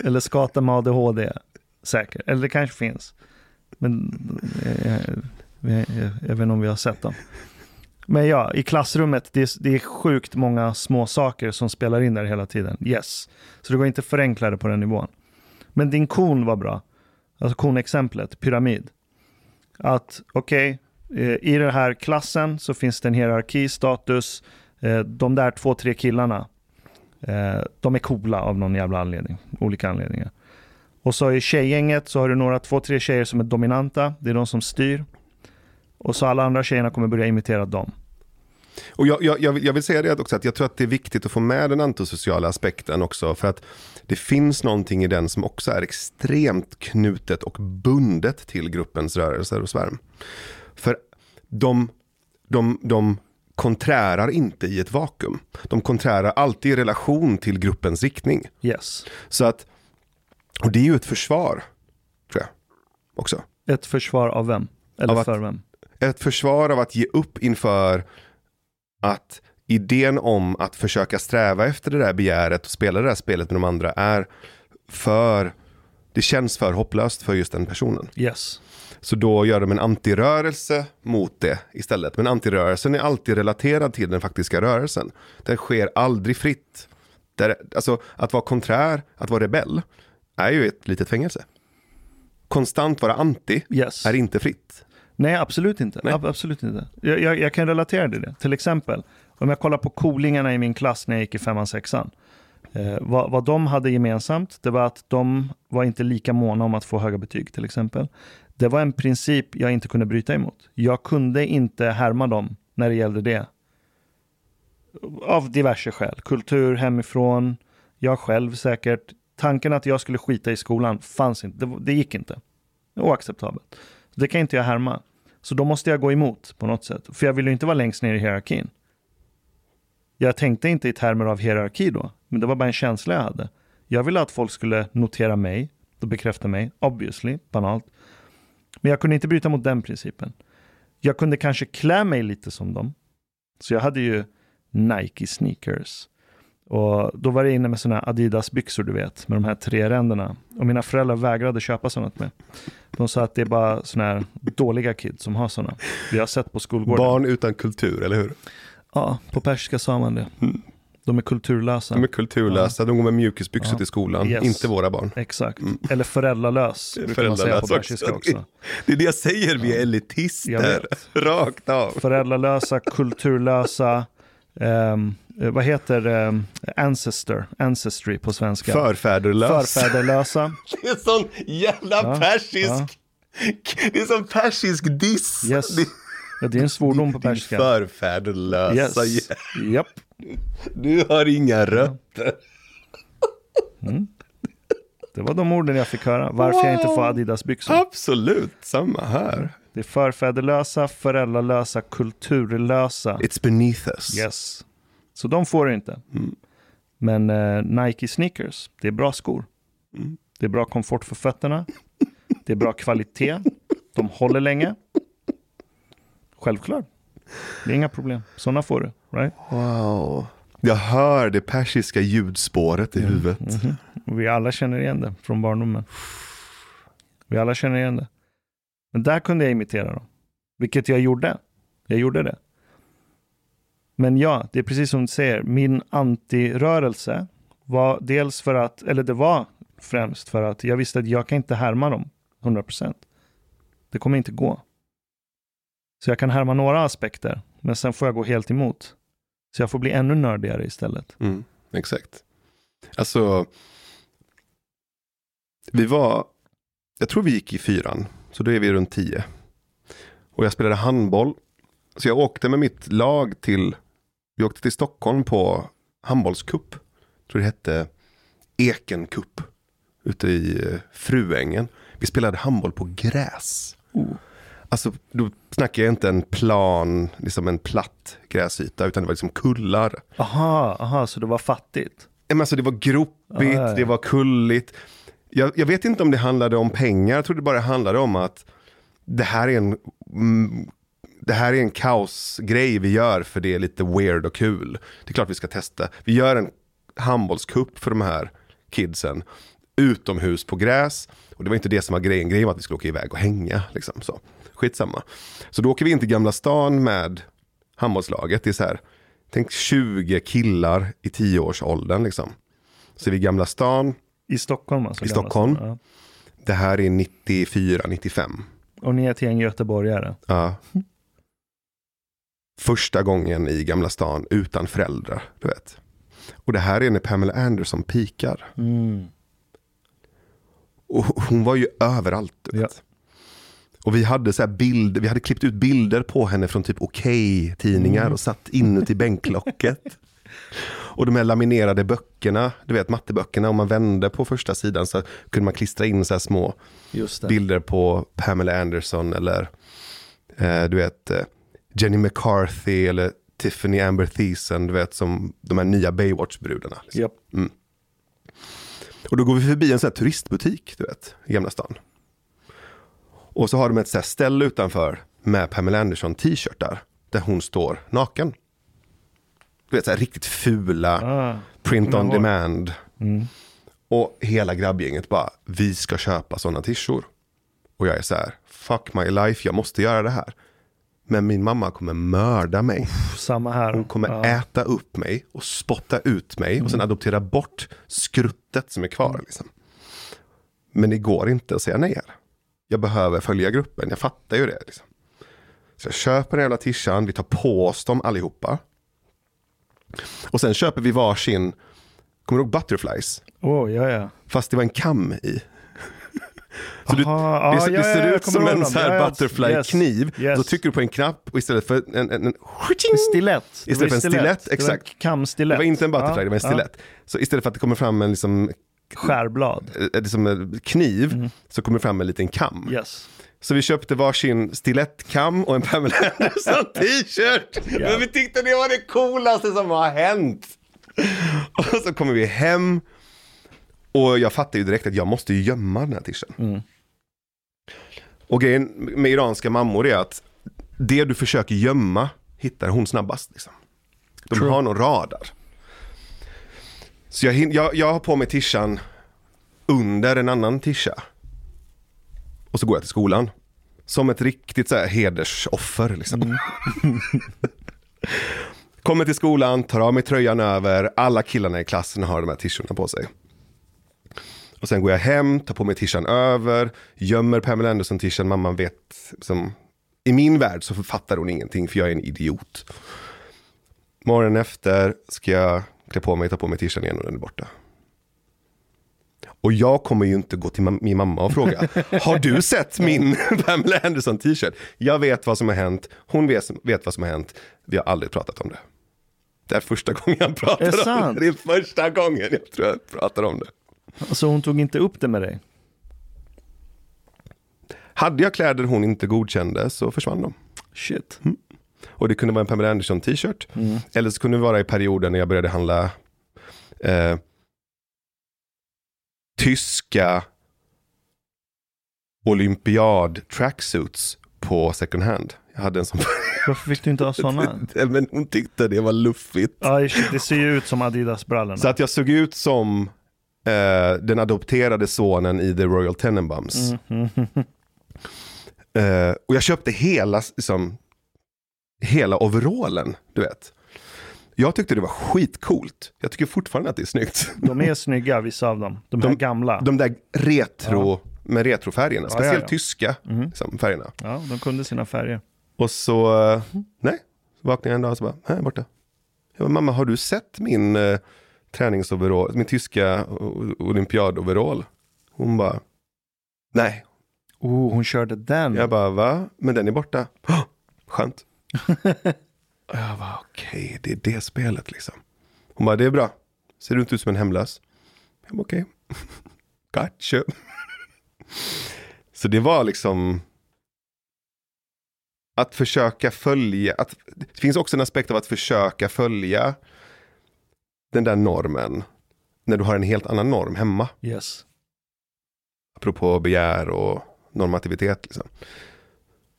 Eller skata med ADHD. Säkert. Eller det kanske finns. Men eh, jag, jag, jag, jag vet inte om vi har sett dem. Men ja, i klassrummet, det är, det är sjukt många små saker som spelar in där hela tiden. Yes. Så det går inte att förenkla det på den nivån. Men din kon var bra. Alltså konexemplet, pyramid. Att okej, eh, Eh, i den här klassen så finns det en hierarki, status. Eh, de där två, tre killarna, eh, de är coola av någon jävla anledning. Olika anledningar. Och så i tjejgänget så har du några, två, tre tjejer som är dominanta. Det är de som styr. Och så alla andra tjejerna kommer börja imitera dem. Och jag, jag, jag, vill, jag vill säga det också, att jag tror att det är viktigt att få med den antisociala aspekten också. För att det finns någonting i den som också är extremt knutet och bundet till gruppens rörelser och svärm. För de, de, de konträrar inte i ett vakuum. De konträrar alltid i relation till gruppens riktning. Yes. Så att, och det är ju ett försvar, tror jag, också. Ett försvar av vem? Eller Av att- för vem? ett försvar av att ge upp inför att idén om att försöka sträva efter det där begäret och spela det där spelet med de andra är för, det känns för hopplöst för just den personen. Yes. Så då gör de en antirörelse mot det istället. Men antirörelsen är alltid relaterad till den faktiska rörelsen. Den sker aldrig fritt. Där, alltså att vara konträr, att vara rebell, är ju ett litet fängelse. Konstant vara anti Yes. är inte fritt. Nej, absolut inte. Nej. Ab- absolut inte. Jag, jag, jag kan relatera till det. Till exempel, om jag kollar på coolingarna i min klass när jag gick i femman, sexan. Eh, vad, vad de hade gemensamt, det var att de var inte lika måna om att få höga betyg till exempel. Det var en princip jag inte kunde bryta emot. Jag kunde inte härma dem när det gällde det. Av diverse skäl. Kultur hemifrån, jag själv säkert. Tanken att jag skulle skita i skolan fanns inte. Det, det gick inte. Oacceptabelt. Det kan inte jag härma. Så då måste jag gå emot på något sätt. För jag vill ju inte vara längst ner i hierarkin. Jag tänkte inte i termer av hierarki då, men det var bara en känsla jag hade. Jag ville att folk skulle notera mig och bekräfta mig, obviously, banalt. Men jag kunde inte bryta mot den principen. Jag kunde kanske klä mig lite som dem. Så jag hade ju Nike sneakers. Och då var jag inne med sådana Adidas byxor du vet, med de här tre ränderna. Och mina föräldrar vägrade köpa sådana till mig. De sa att det är bara sådana här dåliga kids som har sådana. Vi har sett på skolgården. Barn utan kultur, eller hur? Ja, på persiska sa man det. Mm. De är kulturlösa. De är kulturlösa, de går med mjukisbyxor Ja. till skolan, Yes. inte våra barn. Exakt. Eller föräldralös, brukar man säga Föräldralös också. också. Det är det jag säger, vi är elitister. Rakt av. Föräldralösa, kulturlösa, eh, vad heter um, ancestor, ancestry på svenska? Förfäderlös. Förfäderlösa. Det är sån jävla Ja, persisk. Det är sån persisk diss. Yes. Det- Ja, det är en svordom på Din persiska. förfäderlösa. Yes. Japp. Du har inga rötter. Det var de orden jag fick höra. Varför jag inte får Adidas-byxor. Absolut, samma här. Det är förfäderlösa, föräldralösa, kulturlösa. It's beneath us. Yes. Så de får du inte. Mm. Men eh, Nike sneakers, det är bra skor. Mm. Det är bra komfort för fötterna. Det är bra kvalitet. De håller länge. Självklart. Det är inga problem. Sådana får du. Right? Wow. Jag hör det persiska ljudspåret i huvudet. Mhm. Och Vi alla känner igen det från barndomen. Vi alla känner igen det. Men där kunde jag imitera dem. Vilket jag gjorde. Jag gjorde det. Men ja, det är precis som du säger. Min antirörelse var dels för att, eller det var främst för att jag visste att jag kan inte härma dem 100%. Det kommer inte gå. Så jag kan härma några aspekter, men sen får jag gå helt emot. Så jag får bli ännu nördigare istället. Mm, exakt. Alltså, vi var, jag tror vi gick i fyran, så då är vi runt tio. Och jag spelade handboll. Så jag åkte med mitt lag till, vi åkte till Stockholm på handbollscup. Jag tror det hette Ekencup. Ute i eh, Fruängen. Vi spelade handboll på gräs. Alltså, då snackar jag inte en plan, liksom en platt gräsyta, utan det var liksom kullar. Aha, aha, så det var fattigt. Men alltså det var gropigt, ja. det var kulligt. Jag, jag vet inte om det handlade om pengar, jag tror det bara handlade om att det här är en, mm, det här är en kaosgrej vi gör för det är lite weird och kul. Det är klart vi ska testa. Vi gör en handbollscup för de här kidsen utomhus på gräs. Och det var inte det som var grejen, grejen var att vi skulle åka iväg och hänga. Liksom, så. Skitsamma. Så då åker vi in till Gamla stan med handbollslaget. Det är så här, tänk 20 killar i 10-årsåldern liksom. Så är vi i Gamla stan, I Stockholm alltså? I Stockholm. stan, det här är 94, 95. Ja. Och ni är ett gäng göteborgare? Ja. Första gången i Gamla stan utan föräldrar, du vet. Och det här är när Pamela Anderson pikar. Mm. Och hon var ju överallt. Du vet. Och vi hade så här bild, vi hade klippt ut bilder på henne från typ Okej-tidningar och satt inuti bänklocket. Och de här laminerade böckerna, du vet matteböckerna, om man vände på första sidan så kunde man klistra in så här små bilder på Pamela Anderson eller eh, du vet eh, Jenny McCarthy eller Tiffany Amber Thiessen, du vet som de här nya Baywatch-brudarna. Liksom. Japp. Och då går vi förbi en sån här turistbutik, du vet, i Gamla stan. Och så har de ett så ställe utanför med Pamela Anderson t-shirtar där hon står naken. Du vet, så här riktigt fula, Ah. print on demand. Mm. Och hela grabbgänget bara, vi ska köpa sådana tishor. Och jag är så här, fuck my life, jag måste göra det här. Men min mamma kommer mörda mig. Samma här. Hon kommer Ja. äta upp mig och spotta ut mig och sen adoptera bort skruttet som är kvar. Liksom. Men det går inte att säga nej här. Jag behöver följa gruppen, jag fattar ju det. Liksom. Så jag köper den jävla tishan, vi tar på oss dem allihopa. Och sen köper vi varsin, kommer du ihåg butterflies? Åh, ja, ja. Fast det var en kam i. Så du, Aha, det, ja, det ja, ser jag ut som en så här Ja, ja. butterfly-kniv. Yes. Då trycker du på en knapp och istället för en, en, en, En Stilett. Det Istället för en stilett, Det var exakt. en. Det var inte en butterfly, Ja, det var en ja. stilett. Så istället för att det kommer fram en liksom, Skärblad. eh, liksom en kniv så kommer det fram en liten kam. Mm. Yes. Så vi köpte varsin stilettkam och en Pamela Anderson t-shirt. Men vi tyckte det var det coolaste som har hänt. Och så kommer vi hem och jag fattar ju direkt att jag måste gömma den här t-shirten. Mm. Och grejen med iranska mammor är att det du försöker gömma hittar hon snabbast. Liksom. De True. har någon radar. Så jag, jag, jag har på mig tishan under en annan tisha. Och så går jag till skolan. Som ett riktigt så här hedersoffer. Liksom. Kommer till skolan, tar av mig tröjan över. Alla killarna i klassen har de här tishorna på sig. Och sen går jag hem, tar på mig tishan över, gömmer Pamela Anderson-tishan. Mamman vet, som, i min värld så fattar hon ingenting för jag är en idiot. Morgonen efter ska jag klä på mig, ta på mig tishan igen och den är borta. Och jag kommer ju inte gå till ma- min mamma och fråga, har du sett min Pamela Anderson t-shirt? Jag vet vad som har hänt, hon vet, vet vad som har hänt, vi har aldrig pratat om det. Det är första gången jag pratar det om det. Det är första gången jag tror jag pratar om det. Så hon tog inte upp det med dig? Hade jag kläder hon inte godkände så försvann de. Shit. Och det kunde vara en Pamela Anderson t-shirt. Mm. Eller så kunde det vara i perioden när jag började handla eh, tyska olympiad tracksuits på second hand Jag hade en sån. Varför fick du inte ha sådana? Men hon tyckte det var luffigt. Ja, det ser ju ut som Adidas-brallorna. Så att jag såg ut som eh, den adopterade sonen i The Royal Tenenbaums. Mm. Eh, och jag köpte hela, liksom, hela overallen, du vet. Jag tyckte det var skitcoolt. Jag tycker fortfarande att det är snyggt. De är snygga, vissa av dem. De här De- gamla. De där retro, med retrofärgerna, Ja, speciellt ja, ja. tyska liksom, färgerna. Ja, de kunde sina färger. Och så, nej, så vaknade jag en dag och så bara, här borta. Jag bara, mamma har du sett min eh, träningsoverall, min tyska olympiadoverall? Hon bara, nej. Oh, hon körde den. Jag bara, va? Men den är borta. Oh, skönt. Och jag bara, okej, det är det spelet liksom. Hon bara, det är bra. Ser du inte ut som en hemlös? Jag bara, okej. Gotcha. Så det var liksom att försöka följa, att, det finns också en aspekt av att försöka följa den där normen när du har en helt annan norm hemma. Yes. Apropå begär och normativitet. Liksom.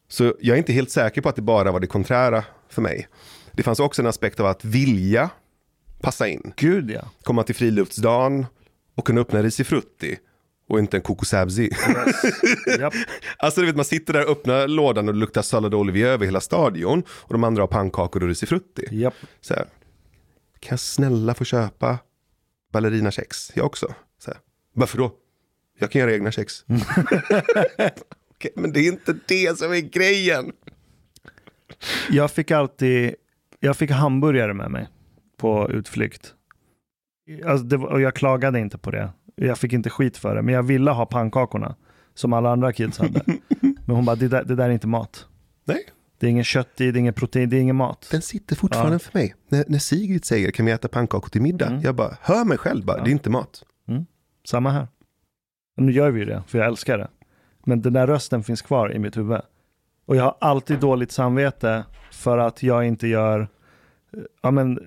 Så jag är inte helt säker på att det bara var det konträra för mig. Det fanns också en aspekt av att vilja passa in. Gud ja. Komma till friluftsdagen och kunna öppna risifrutti och inte en kokosabzi. Yes. Japp. alltså du vet man sitter där, öppnar lådan och det luktar sallad olivier över hela stadion och de andra har pannkakor och risifrutti. Japp. Så här, kan jag snälla få köpa ballerinakex? Jag också. Så här, Varför då? Jag kan göra egna kex. Okej, men det är inte det som är grejen. Jag fick alltid, jag fick hamburgare med mig på utflykt. Alltså det och jag klagade inte på det. Jag fick inte skit för det, men jag ville ha pannkakorna som alla andra kids hade. Men hon bara, det där, det där är inte mat. Nej, Det är ingen kött i, det är ingen protein, det är ingen mat. den sitter fortfarande Ja. för mig. När, när Sigrid säger, kan vi äta pannkakor till middag? Mm. Jag bara, hör mig själv bara, Ja. det är inte mat. Samma här. Nu gör vi det, för jag älskar det. Men den där rösten finns kvar i mitt huvud. Och jag har alltid dåligt samvete för att jag inte gör eh, ja, men,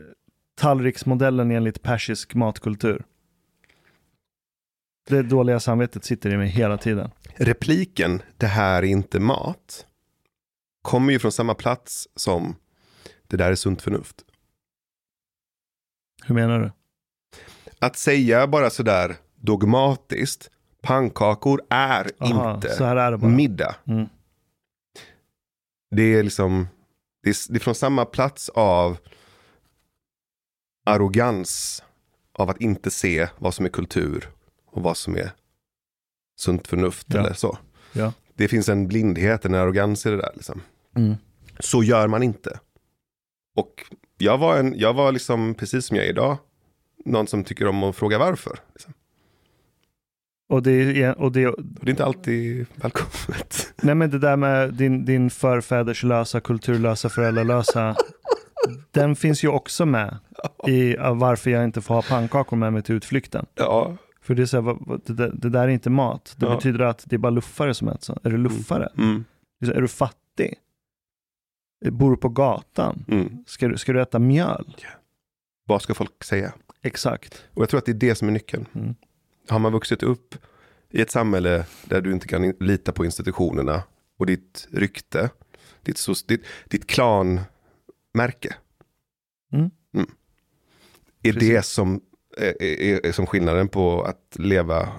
tallriksmodellen enligt persisk matkultur. Det dåliga samvetet sitter i mig hela tiden. Repliken, det här är inte mat, kommer ju från samma plats som det där är sunt förnuft. Hur menar du? Att säga bara sådär dogmatiskt, pannkakor är Aha, inte är middag. Mm. Det är liksom, det är, det är från samma plats av arrogans av att inte se vad som är kultur och vad som är sunt förnuft Ja. eller så. Ja. Det finns en blindhet, en arrogans i det där. Liksom. Mm. Så gör man inte. Och jag var, en, jag var liksom, precis som jag är idag, någon som tycker om att fråga varför. Liksom. Och, det är, och det, Och det är inte alltid välkommet. nej men det där med din, din förfäderslösa, kulturlösa, föräldralösa. den finns ju också med i varför jag inte får ha pannkakor med mig till utflykten. Ja, För det är så här, det, där, det där är inte mat. Det Ja. betyder att det är bara luffare som äter så. Är du luffare? mm, Det är, du fattig? Bor du på gatan? mm. Ska du, ska du äta mjöl? Vad ska folk säga? Exakt. Och jag tror att det är det som är nyckeln. Mm. Har man vuxit upp i ett samhälle där du inte kan lita på institutionerna och ditt rykte, ditt, ditt, ditt klanmärke. Mm. Är Precis. det som är, är, är som skillnaden på att leva,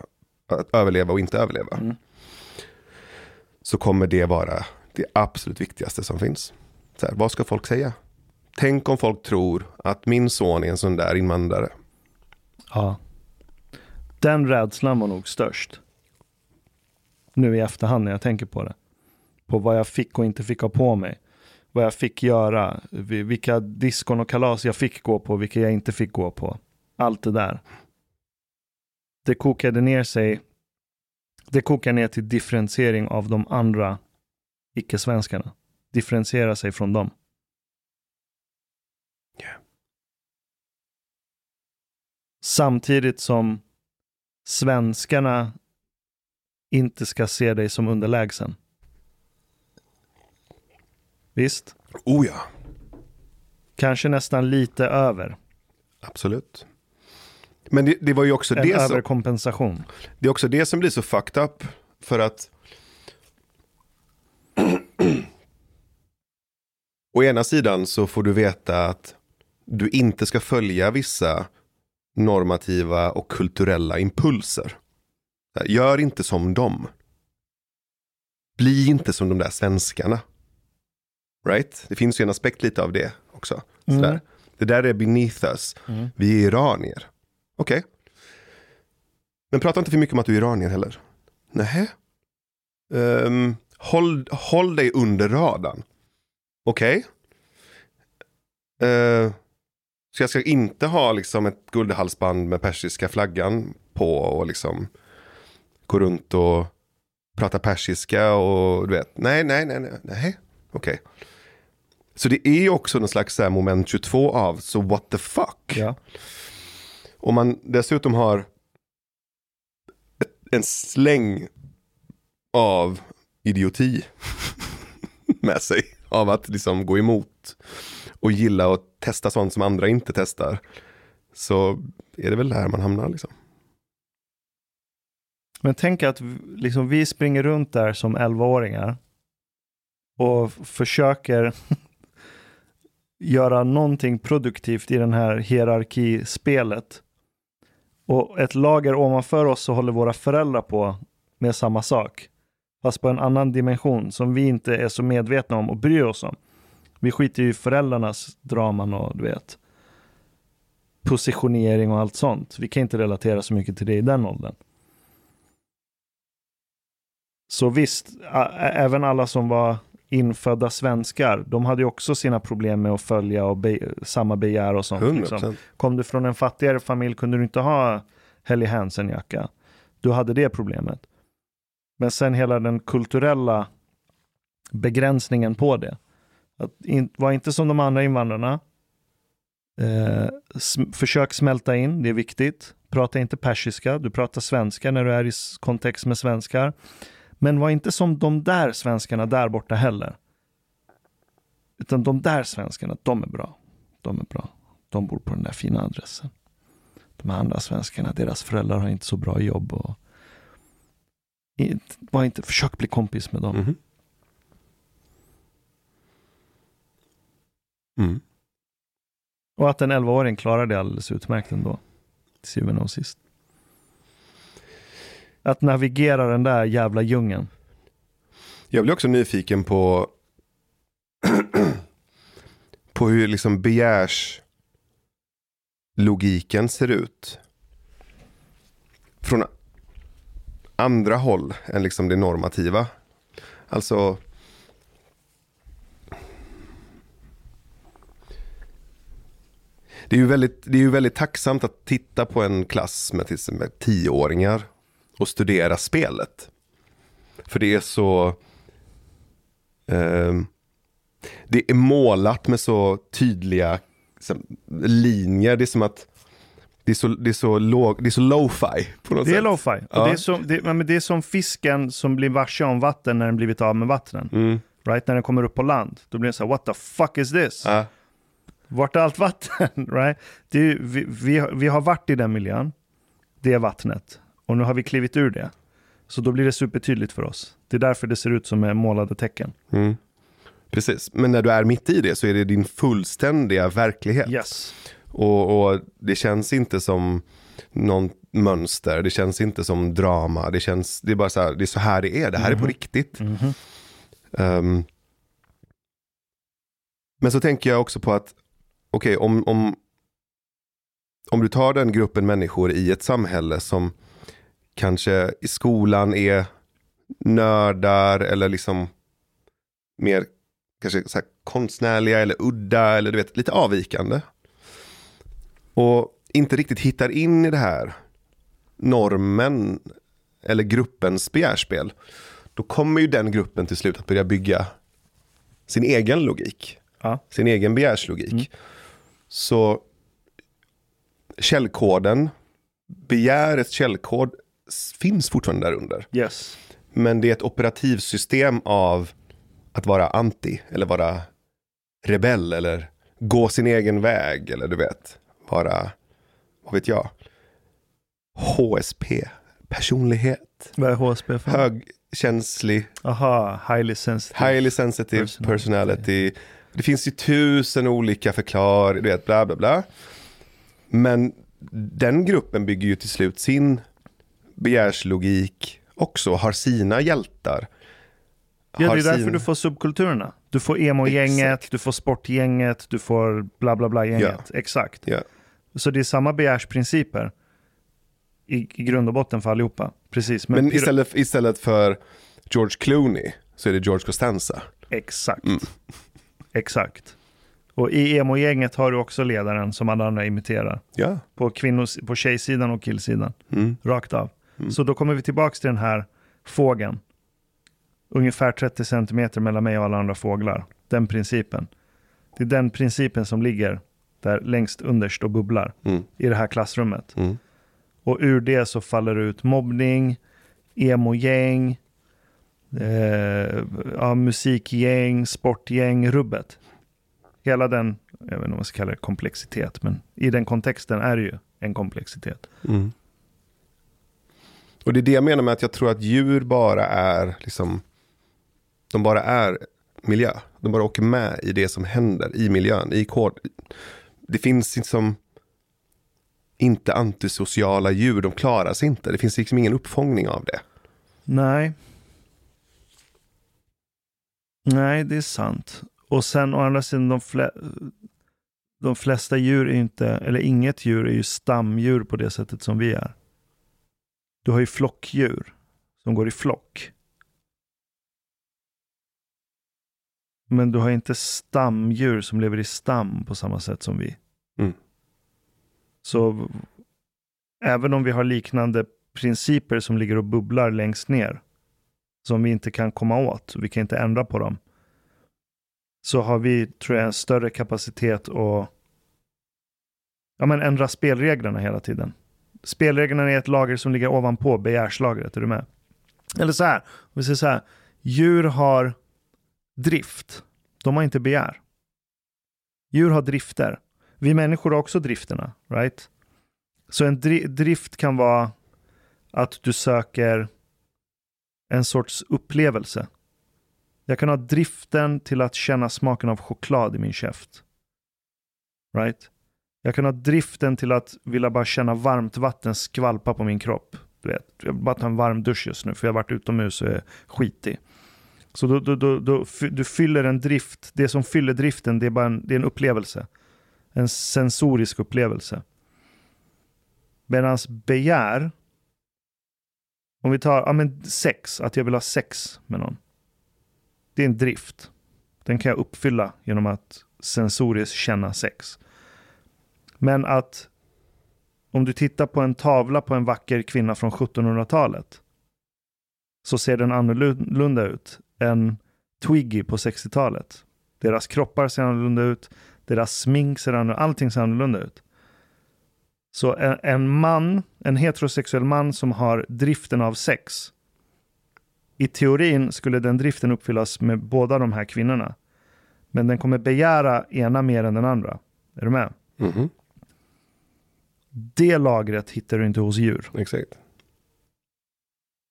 att överleva och inte överleva. Mm. Så kommer det vara det absolut viktigaste som finns. Så här, vad ska folk säga? Tänk om folk tror att min son är en sån där invandrare. Ja. Den rädslan var nog störst. Nu i efterhand när jag tänker på det. På vad jag fick och inte fick ha på mig. Vad jag fick göra. vi- Vilka diskon och kalas jag fick gå på. Vilka jag inte fick gå på. Allt det där. Det kokade ner sig. Det kokar ner till differentiering av de andra icke-svenskarna. Differentiera sig från dem. Samtidigt som svenskarna inte ska se dig som underlägsen. Visst? Oh ja, Kanske nästan lite över. absolut. Men det, det var ju också En det som, överkompensation. det är också det som blir så fucked up. För att å ena sidan så får du veta att du inte ska följa vissa normativa och kulturella impulser. Gör inte som dem. Bli inte som de där svenskarna. Right? Det finns ju en aspekt lite av det också. Sådär. Mm. Det där är beneath us. Mm. Vi är iranier. Okej. Men prata inte för mycket om att du är iranier heller. Nähä. Um, håll, håll dig under radarn. Okej. Eh, så jag ska inte ha liksom ett guldhalsband med persiska flaggan på och liksom gå runt och prata persiska och du vet. Nej, nej, nej, nej, nej. okej. Så det är ju också någon slags så här moment 22 av så what the fuck. Ja. Om man dessutom har ett, en släng av idioti med sig. Av att liksom gå emot och gilla att testa sånt som andra inte testar. Så är det väl där man hamnar liksom. Men tänk att liksom, vi springer runt där som 11-åringar och försöker göra någonting produktivt i den här hierarkispelet. Och ett lager ovanför oss så håller våra föräldrar på med samma sak. Fast på en annan dimension som vi inte är så medvetna om och bryr oss om. Vi skiter ju i föräldrarnas draman och du vet positionering och allt sånt. Vi kan inte relatera så mycket till det i den åldern. Så visst, även alla som var infödda svenskar, de hade ju också sina problem med att följa och be, samma begär och sånt. 100%. Liksom. Kom du från en fattigare familj kunde du inte ha Helly Hansen-jacka. Du hade det problemet. Men sen hela den kulturella begränsningen på det. Att in, var inte som de andra invandrarna. Eh, sm- försök smälta in, det är viktigt. Prata inte persiska, du pratar svenska när du är i kontext med svenskar. Men var inte som de där svenskarna där borta heller. Utan de där svenskarna, de är bra. De är bra. De bor på den där fina adressen. De här andra svenskarna, deras föräldrar har inte så bra jobb. Och... Var inte, försök bli kompis med dem. Mhm. Mm. Och att en 11-åring klarar det alldeles utmärkt ändå. Till syvende och sist. Att navigera den där jävla djungeln. Jag blir också nyfiken på på hur liksom begärslogiken ser ut. Från andra håll än liksom det normativa. Alltså Det är, ju väldigt, det är ju väldigt tacksamt att titta på en klass med till exempel tioåringar och studera spelet. För det är så... ehm, det är målat med så tydliga liksom, linjer. Det är som att det är så, det är så, låg, det är så lo-fi på något Det är lo-fi. Ja. det, är som, det, men det är som fisken som blir varse om vatten när den blivit av med vattnen. Mm. Right? När den kommer upp på land. Då blir den så här, what the fuck is this? Ja. Vart är allt vatten? right? Är, vi, vi, har- vi har varit i den miljön. Det är vattnet. Och nu har vi klivit ur det. Så då blir det supertydligt för oss. Det är därför det ser ut som målade tecken. Mm. Precis, men när du är mitt i det så är det din fullständiga verklighet. Yes. Och, och det känns inte som någon mönster, det känns inte som drama, det känns, det är bara så här, det är så här det är, det här är på Mhm. riktigt. Mhm. Ehm, men så tänker jag också på att, okej om, om, om du tar den gruppen människor i ett samhälle som kanske i skolan är nördar eller liksom mer kanske så konstnärliga eller udda eller du vet lite avvikande. Och inte riktigt hittar in i det här normen eller gruppens begärspel. Då kommer ju den gruppen till slut att börja bygga sin egen logik. Ja. Sin egen begärslogik. Mm. Så källkoden, begärets källkod finns fortfarande där under. Yes. Men det är ett operativsystem av att vara anti eller vara rebell eller gå sin egen väg eller du vet, vara, vad vet jag, HSP, personlighet, Vad är HSP för? högkänslig, Aha, highly sensitive. highly sensitive Personality. personality, Det finns ju tusen olika förklaringar, du vet, bla bla bla. Men den gruppen bygger ju till slut sin begärslogik också, har sina hjältar. Ja, det är därför sin- du får subkulturerna. Du får emo-gänget, du får sportgänget, du får bla bla bla-gänget. Exakt. Ja. Så det är samma begärsprinciper i, i grund och botten för allihopa. Precis. Men, Men istället, istället för George Clooney så är det George Costanza. Exakt. Mm. Exakt. Och i emo-gänget har du också ledaren som alla andra imiterar. Ja. På, kvinnos, på tjejsidan och killsidan. Mm. Rakt av. Mm. Så då kommer vi tillbaka till den här fågeln. Ungefär 30 centimeter mellan mig och alla andra fåglar. Den principen. Det är den principen som ligger där längst underst och bubblar Mm. i det här klassrummet. Mm. Och ur det så faller det ut mobbning, emo-gäng, eh, ja, musikgäng, sportgäng, rubbet. Hela den, jag vet inte om man ska kalla det komplexitet, men i den kontexten är det ju en komplexitet. Mm. Och det är det jag menar med att jag tror att djur bara är liksom, de bara är miljö. De bara åker med i det som händer i miljön, i kod. Det finns liksom inte antisociala djur, de klarar sig inte. Det finns liksom ingen uppfångning av det. Nej. Nej, det är sant. Och sen å andra sidan, de, flä de flesta djur är inte, eller inget djur är ju stamdjur på det sättet som vi är. Du har ju flockdjur som går i flock. Men du har inte stamdjur som lever i stam på samma sätt som vi. Mm. Så även om vi har liknande principer som ligger och bubblar längst ner, som vi inte kan komma åt, vi kan inte ändra på dem, så har vi, tror jag, en större kapacitet att ja, men ändra spelreglerna hela tiden. Spelreglerna är ett lager som ligger ovanpå begärslagret, är du med? Eller så här, om vi säger så här, djur har drift, de har inte begär. Djur har drifter. Vi människor har också drifterna, right? Så en dri- drift kan vara att du söker en sorts upplevelse. Jag kan ha driften till att känna smaken av choklad i min käft. Right? Jag kan ha driften till att vilja bara känna varmt vatten skvalpa på min kropp. Du vet, jag vill bara ta en varm dusch just nu för jag har varit utomhus och är skitig. Så då, då, då, då, du fyller en drift, det som fyller driften det är bara en, det är en upplevelse. En sensorisk upplevelse. Medan begär, om vi tar ja, men sex, att jag vill ha sex med någon. Det är en drift. Den kan jag uppfylla genom att sensoriskt känna sex. Men att om du tittar på en tavla på en vacker kvinna från 1700-talet så ser den annorlunda ut än Twiggy på 60-talet. Deras kroppar ser annorlunda ut, deras smink ser annorlunda ut. allting ser annorlunda ut. Så en, en man, en heterosexuell man som har driften av sex, i teorin skulle den driften uppfyllas med båda de här kvinnorna. Men den kommer begära ena mer än den andra. Är du med? Mhm, Det lagret hittar du inte hos djur. Exakt.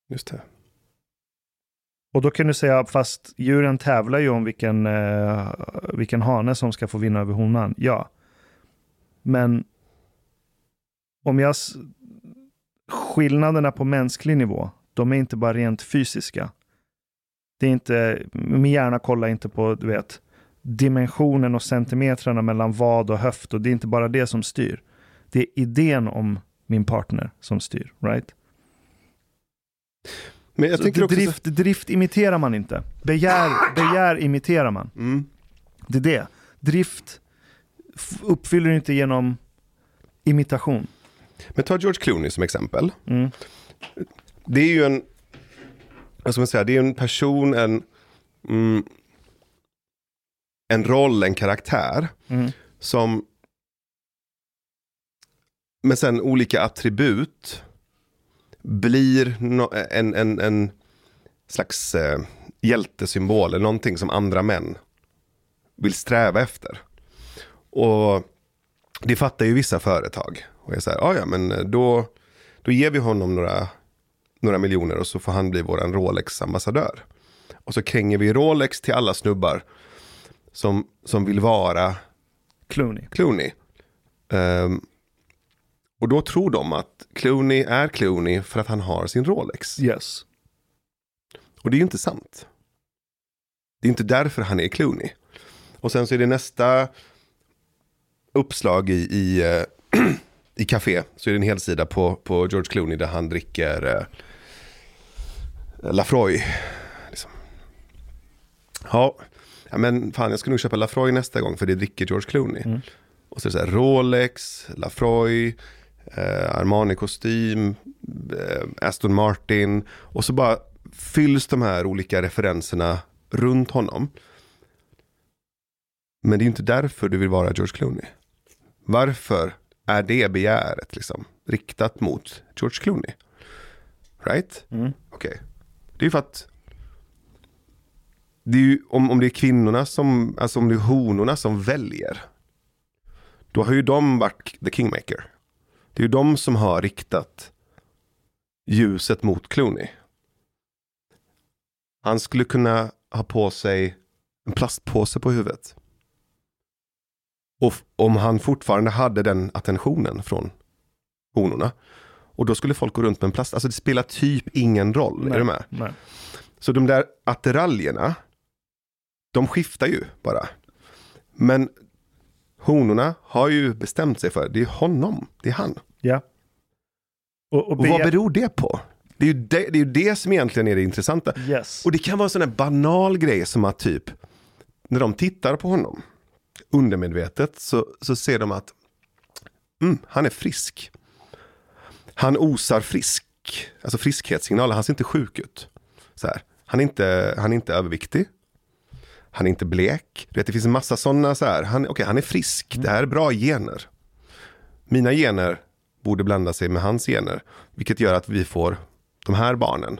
Just det. Och då kan du säga, fast djuren tävlar ju om vilken, eh, vilken hane som ska få vinna över honan. Ja. Men om jag... Skillnaderna på mänsklig nivå, de är inte bara rent fysiska. Det är inte, min hjärna kollar inte på, du vet, dimensionen och centimetrarna mellan vad och höft och det är inte bara det som styr. Det är idén om min partner som styr, right? Men jag tänker också... så- drift, drift imiterar man inte. Begär, begär imiterar man. Mm. Det är det. Drift uppfyller du inte genom imitation. Men ta George Clooney som exempel. Mm. Det är ju en, vad ska man säga, det är en person, en, mm, en roll, en karaktär Mm. som med sen olika attribut blir no, en, en, en slags eh, hjältesymbol, eller någonting som andra män vill sträva efter. Och det fattar ju vissa företag. Och jag säger, ja men då, då ger vi honom några, några miljoner och så får han bli våran Rolex-ambassadör. Och så kränger vi Rolex till alla snubbar. som, som vill vara Clooney. Clooney. Ehm, och då tror de att Clooney är Clooney för att han har sin Rolex. Yes. Och det är ju inte sant. Det är inte därför han är Clooney. Och sen så är det nästa uppslag i, i, eh, i café. Så är det en helsida på, på George Clooney där han dricker eh, Lafroy. Liksom. Ja, ja, men fan jag ska nog köpa Lafroy nästa gång för det dricker George Clooney. Mm. Och så är det så här Rolex, Lafroy, eh, Armani-kostym, eh, Aston Martin. Och så bara fylls de här olika referenserna runt honom. Men det är inte därför du vill vara George Clooney. Varför är det begäret liksom riktat mot George Clooney? Right? Mm. Okej. Det är ju för att det är ju, om, om det är kvinnorna som, alltså om det är honorna som väljer. Då har ju de varit the kingmaker. Det är ju de som har riktat ljuset mot Clooney. Han skulle kunna ha på sig en plastpåse på huvudet. Och om han fortfarande hade den attentionen från honorna. Och då skulle folk gå runt med en plast. Alltså det spelar typ ingen roll. Är Nej. du med? Nej. Så de där attiraljerna, de skiftar ju bara. Men honorna har ju bestämt sig för, det är honom, det är han. Ja. Och, och Och vad be- beror det på? Det är, ju det, det är ju det som egentligen är det intressanta. Yes. Och det kan vara en sån här banal grej som att typ, när de tittar på honom, undermedvetet, så, så ser de att mm, han är frisk. Han osar frisk, alltså friskhetssignaler, han ser inte sjuk ut. Så här. Han, är inte, han är inte överviktig. Han är inte blek. Du vet, det finns en massa sådana så här. Han, okay, han är frisk, det här är bra gener. Mina gener borde blanda sig med hans gener. Vilket gör att vi får de här barnen.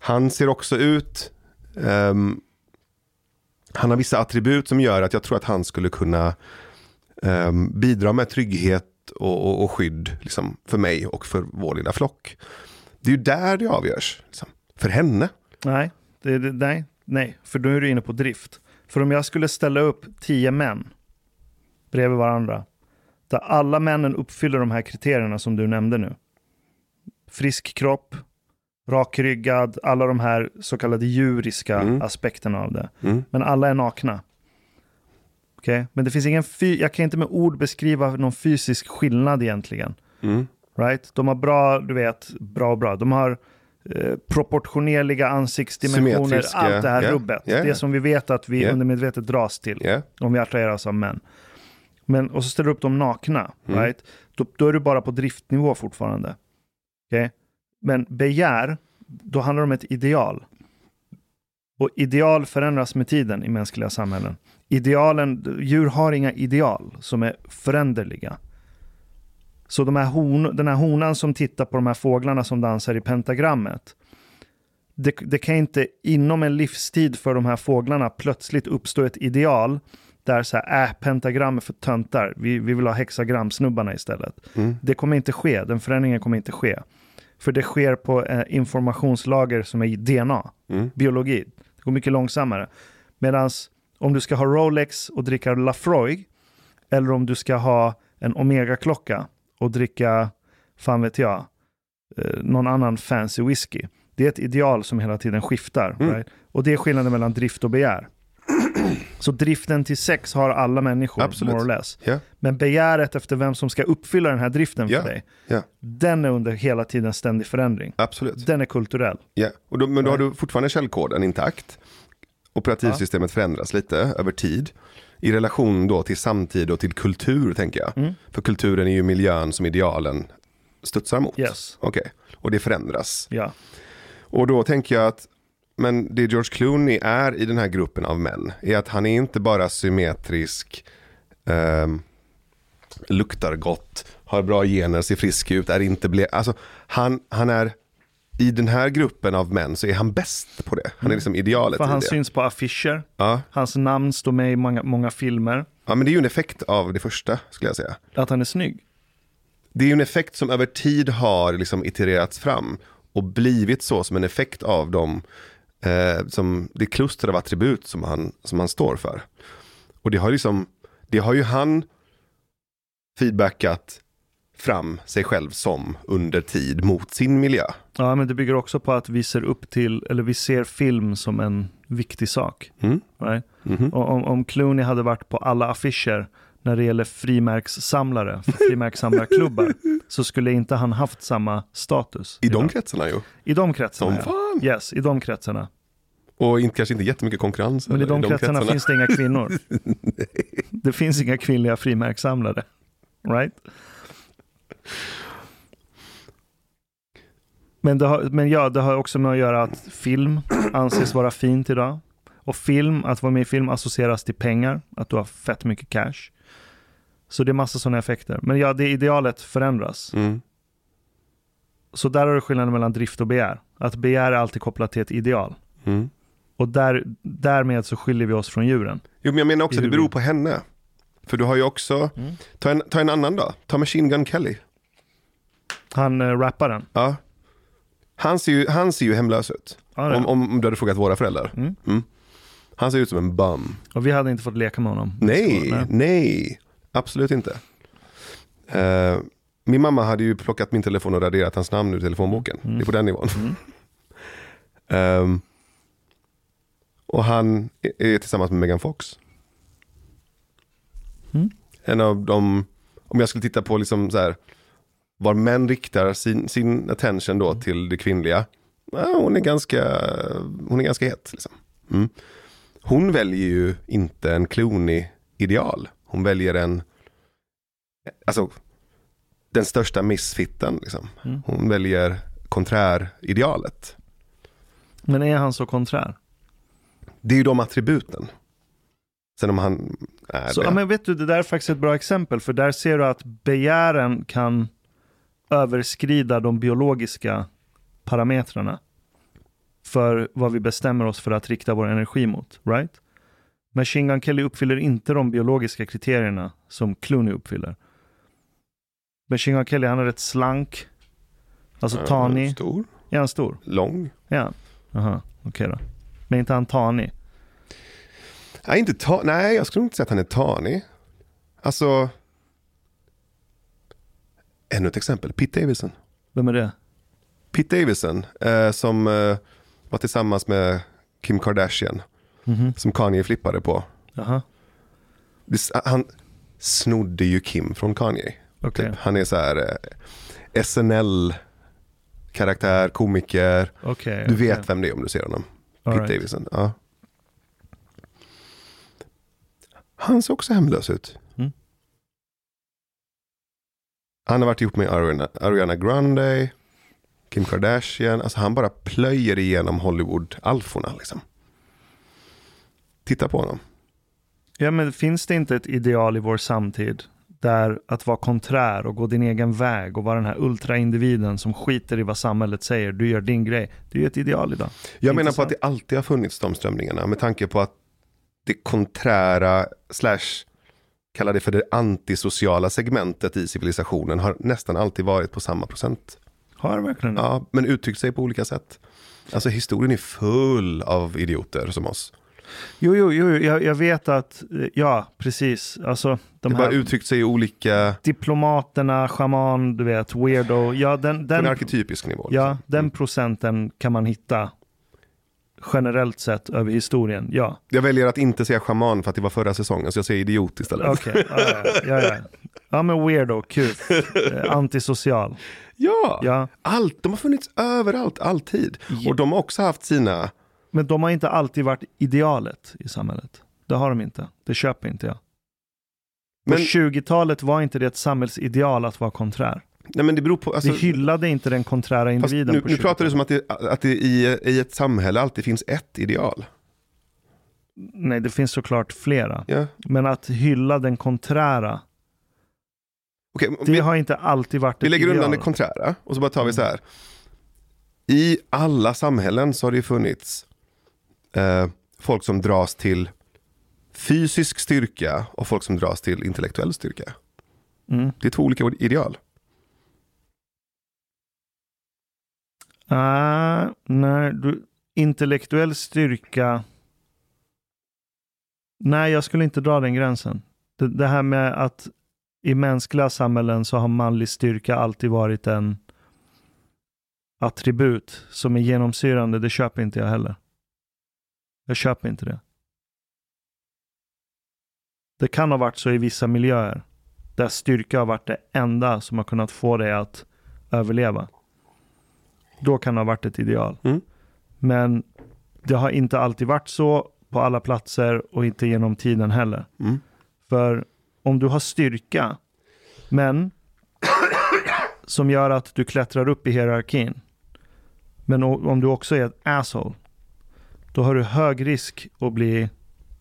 Han ser också ut, um, han har vissa attribut som gör att jag tror att han skulle kunna um, bidra med trygghet och, och, och skydd liksom, för mig och för vår lilla flock. Det är ju där det avgörs. Liksom. För henne. Nej, det, det, nej, nej, för då är du inne på drift. För om jag skulle ställa upp tio män bredvid varandra, där alla männen uppfyller de här kriterierna som du nämnde nu. Frisk kropp, rakryggad, alla de här så kallade djuriska Mm. aspekterna av det. Mm. Men alla är nakna. Okej, Men det finns ingen jag kan inte med ord beskriva någon fysisk skillnad egentligen. Mm. Right? De har bra, du vet, bra och bra. De har eh, proportionerliga ansiktsdimensioner, allt det här ja, rubbet. ja. Det som vi vet att vi Ja. undermedvetet dras till Ja. om vi attraheras av män. Men, och så ställer du upp dem nakna, Mm. right? Då, då är du bara på driftnivå fortfarande. Okej? Men begär, då handlar det om ett ideal. Och ideal förändras med tiden i mänskliga samhällen. Idealen, djur har inga ideal som är föränderliga. Så de här hon, den här honan som tittar på de här fåglarna som dansar i pentagrammet. Det, det kan inte inom en livstid för de här fåglarna plötsligt uppstå ett ideal där så här, äh, pentagram är för töntar, vi, vi vill ha hexagramsnubbarna istället. Mm. Det kommer inte ske, den förändringen kommer inte ske. För det sker på eh, informationslager som är i DNA, Mm. biologi. Det går mycket långsammare. Medan om du ska ha Rolex och dricka Lafroig, eller om du ska ha en Omega-klocka och dricka, fan vet jag, eh, någon annan fancy whisky. Det är ett ideal som hela tiden skiftar. Mm. Right? Och det är skillnaden mellan drift och begär. Så driften till sex har alla människor, Absolut. more or less. Ja. Men begäret efter vem som ska uppfylla den här driften Ja. för dig, Ja. den är under hela tiden ständig förändring. Absolut. Den är kulturell. Ja. Och då, men då har du fortfarande källkoden intakt. Operativsystemet förändras lite över tid. I relation då till samtid och till kultur tänker jag. Mm. För kulturen är ju miljön som idealen studsar mot. Yes. Okej, och det förändras. Ja. Och då tänker jag att men det George Clooney är i den här gruppen av män är att han är inte bara symmetrisk, ehm, luktar gott, har bra gener, ser frisk ut, är inte ble... Alltså, han, han är, i den här gruppen av män så är han bäst på det. Han är liksom idealet För han syns på affischer. Ja. Hans namn står med i många, många filmer. ja, men det är ju en effekt av det första skulle jag säga. Att han är snygg. Det är ju en effekt som över tid har liksom itererats fram och blivit så som en effekt av de Eh, som, det kluster av attribut som han, som han står för. Och det har, liksom, det har ju han feedbackat fram sig själv som under tid mot sin miljö. Ja, men det bygger också på att vi ser upp till, eller vi ser film som en viktig sak. Mm. Right? Mhm. Och om, om Clooney hade varit på alla affischer när det gäller frimärkssamlare, frimärkssamlarklubbar, så skulle inte han haft samma status. I de idag. kretsarna ju. I de kretsarna, Som ja. fan. Yes, i de kretsarna. Och inte, kanske inte jättemycket konkurrens. Men i eller, de, kretsarna, finns det inga kvinnor. det finns inga kvinnliga frimärkssamlare. Right? Men, det har, men ja, det har också med att göra att film anses vara fint idag. Och film, att vara med i film associeras till pengar, att du har fett mycket cash. Så det är massa sådana effekter. Men ja, det idealet förändras. Mm. Så där har du skillnaden mellan drift och begär. Att begär är alltid kopplat till ett ideal. Mm. Och där, därmed så skiljer vi oss från djuren. Jo, men jag menar också att det beror på henne. För du har ju också, Mm. ta en, ta en annan då, ta Machine Gun Kelly. Han äh, rapparen. Ja. Han ser ju, han ser ju hemlös ut. Ja. Om, om du hade frågat våra föräldrar. Mm. Han ser ut som en bum. Och vi hade inte fått leka med honom. Nej, nej, absolut inte. Eh, min mamma hade ju plockat min telefon och raderat hans namn ur telefonboken. Mm. Det är på den nivån. Mm. Ehm, och han är- tillsammans med Megan Fox. Mm. En av de, om jag skulle titta på liksom så här, var män riktar sin, sin attention då till det kvinnliga. Ja, hon är ganska, hon är ganska het. Liksom. Mm. Hon väljer ju inte en Clooney-ideal. Hon väljer en, alltså den största missfitten. Liksom. Mm. Hon väljer konträridealet. Men är han så konträr? Det är ju de attributen. Sen om han är Så, det. ja, men vet du, det där är faktiskt ett bra exempel. För där ser du att begären kan överskrida de biologiska parametrarna. För vad vi bestämmer oss för att rikta vår energi mot. Right? Machine Gun Kelly uppfyller inte de biologiska kriterierna som Clooney uppfyller. Machine Gun Kelly, han är rätt slank. Alltså Eh, tanig. Stor, Är han stor? lång. Ja. Jaha, okej då. Men inte han tanig? Nej, inte ta- Nej, jag skulle inte säga att han är tanig. Alltså, ännu ett exempel. Pete Davidson. Vem är det? Pete Davidson eh, som eh, var tillsammans med Kim Kardashian. Mhm. Som Kanye flippade på. Det- Han snodde ju Kim från Kanye. okej. Typ. Han är så här eh, SNL-karaktär, komiker. Okej, Du vet vem det är om du ser honom. All Pete right. Davidson. Ja. Han ser också hemlös ut. Mm. Han har varit ihop med Ariana, Ariana Grande, Kim Kardashian. Alltså han bara plöjer igenom Hollywood-alforna liksom. Titta på honom. Ja, men finns det inte ett ideal i vår samtid där att vara konträr och gå din egen väg och vara den här ultraindividen som skiter i vad samhället säger, du gör din grej. Det är ju ett ideal idag. Jag menar på att det alltid har funnits de strömningarna med tanke på att det konträra slash kalla det för det antisociala segmentet i civilisationen har nästan alltid varit på samma procent. Har det verkligen det? Ja, men uttryckt sig på olika sätt. Alltså historien är full av idioter som oss. Jo, jo, jo, jag, jag vet att, eh, ja, precis. Alltså, de det bara uttryckt sig i olika, diplomaterna, shaman, du vet, weirdo. Ja, den, på en den, arketypisk nivå. ja, liksom. den procenten kan man hitta generellt sett över historien. Ja, Jag väljer att inte säga shaman för att det var förra säsongen, så jag säger idiot istället. okej. Ja, ja, ja, ja. ja, men weirdo, kul. Eh, Antisocial. Ja, Ja, allt. De har funnits överallt, alltid. Ja. Och de har också haft sina, men de har inte alltid varit idealet i samhället. Det har de inte. Det köper inte jag. På Men- 20-talet var inte det ett samhällsideal att vara konträr. nej men det beror på, alltså, Vi hyllade inte den konträra individen nu, på nu 20-talet. pratar du som att det, att det i, i ett samhälle alltid finns ett ideal. Nej, det finns såklart flera. Ja. Men att hylla den konträra, Okej, det vi, har inte alltid varit vi ett lägger ideal. undan det konträra och så bara tar vi så här. I alla samhällen så har det ju funnits eh, folk som dras till fysisk styrka och folk som dras till intellektuell styrka. Mm. Det är två olika ideal. Ah, nej, du, intellektuell styrka. Nej, jag skulle inte dra den gränsen. Det, det här med att i mänskliga samhällen så har manlig styrka alltid varit en attribut som är genomsyrande. Det köper inte jag heller. Jag köper inte det. Det kan ha varit så i vissa miljöer där styrka har varit det enda som har kunnat få dig att överleva. Då kan det ha varit ett ideal. Mm. Men det har inte alltid varit så på alla platser och inte genom tiden heller. Mm. För om du har styrka, men som gör att du klättrar upp i hierarkin, men om du också är ett asshole, då har du hög risk att bli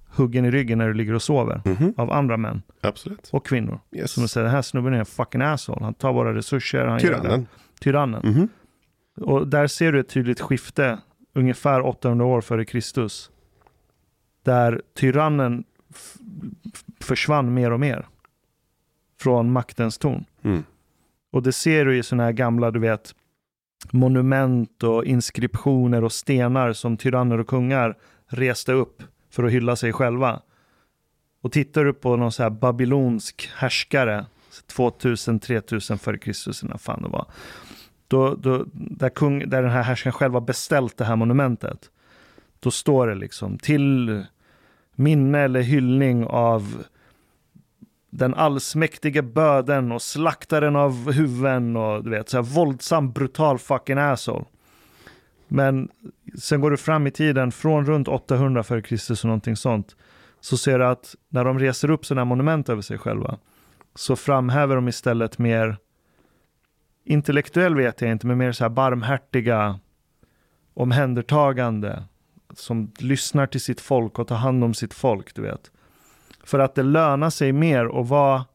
huggen i ryggen när du ligger och sover Mhm. av andra män Absolut. och kvinnor. Yes. Som säger, den här snubben är en fucking asshole. Han tar våra resurser. Han gör det." Tyrannen. Tyrannen. Mhm. Och där ser du ett tydligt skifte, ungefär 800 år före Kristus. Där tyrannen försvann mer och mer från maktens torn. Mm. Och det ser du i sådana här gamla, du vet, monument och inskriptioner och stenar som tyranner och kungar reste upp för att hylla sig själva. Och tittar du på någon så här babylonsk härskare, 2000-3000 före Kristus, när fan det var. Då, då, där, kung, där den här härskaren själv har beställt det här monumentet. Då står det liksom till minne eller hyllning av den allsmäktige böden och slaktaren av huvuden och du vet så här våldsam brutal fucking asshole. Men sen går du fram i tiden från runt 800 före Kristus och någonting sånt. Så ser du att när de reser upp sådana här monument över sig själva så framhäver de istället mer intellektuell vet jag inte, men mer så här barmhärtiga omhändertagande som lyssnar till sitt folk och tar hand om sitt folk, du vet. För att det lönar sig mer att vara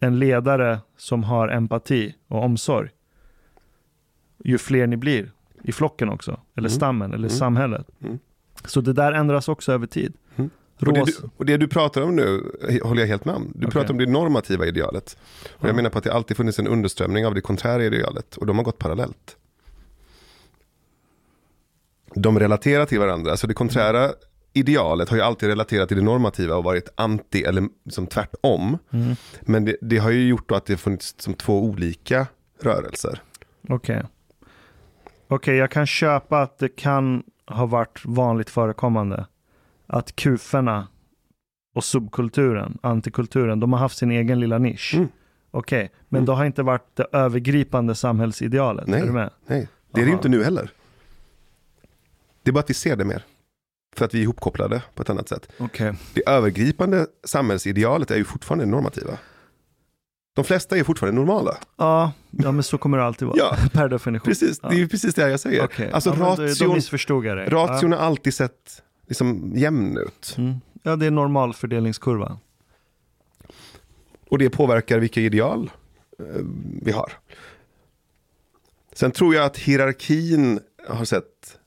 en ledare som har empati och omsorg. Ju fler ni blir i flocken också, eller Mm. stammen, eller Mm. samhället. Mm. Så det där ändras också över tid. Mm. Och det, du, och det du pratar om nu håller jag helt med om. Du Okej. pratar om det normativa idealet. Och jag Ja. menar på att det alltid funnits en underströmning av det konträra idealet. Och de har gått parallellt. De relaterar till varandra. Så det konträra idealet har ju alltid relaterat till det normativa och varit anti eller som tvärtom. Mm. Men det, det har ju gjort då att det funnits som två olika rörelser. Okej. Okej, jag kan köpa att det kan ha varit vanligt förekommande. Att kuferna och subkulturen, antikulturen, de har haft sin egen lilla nisch. Mm. Okej, men Mm. det har inte varit det övergripande samhällsidealet. Nej. Är du med? Nej, det är det ju Aha. inte nu heller. Det är bara att vi ser det mer. För att vi är ihopkopplade på ett annat sätt. Okej. Det övergripande samhällsidealet är ju fortfarande normativa. De flesta är fortfarande normala. Ja, ja, men så kommer det alltid vara. Ja. Per definition. Precis, det är ju precis det jag säger. Okej. Alltså ja, men då, då ration, ration har alltid sett liksom jämn ut. Ja. Mm. ja, det är normal fördelningskurva. Och det påverkar vilka ideal eh, vi har. Sen tror jag att hierarkin har sett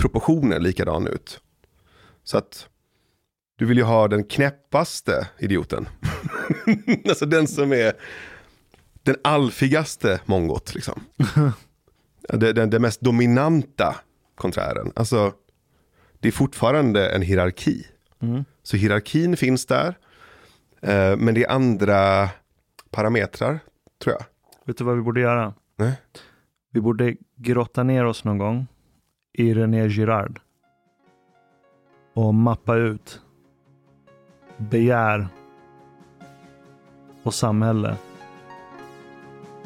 proportioner likadan ut. Så att du vill ju ha den knäppaste idioten. alltså den som är den alfigaste mongot. Liksom. den, den, den mest dominanta konträren. Alltså det är fortfarande en hierarki. Mm. Så hierarkin finns där. Eh, men det är andra parametrar, tror jag. Vet du vad vi borde göra? Nej. Vi borde grotta ner oss någon gång i René Girard. Och mappa ut begär och samhälle.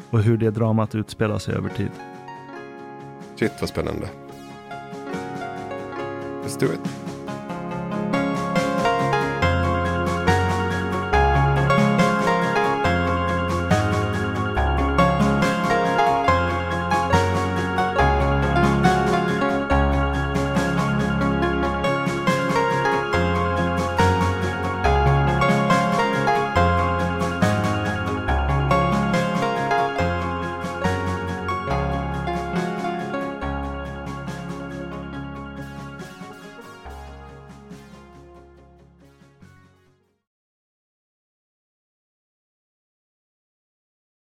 Och hur det dramat utspelar sig över tid. Shit vad spännande. Let's do it.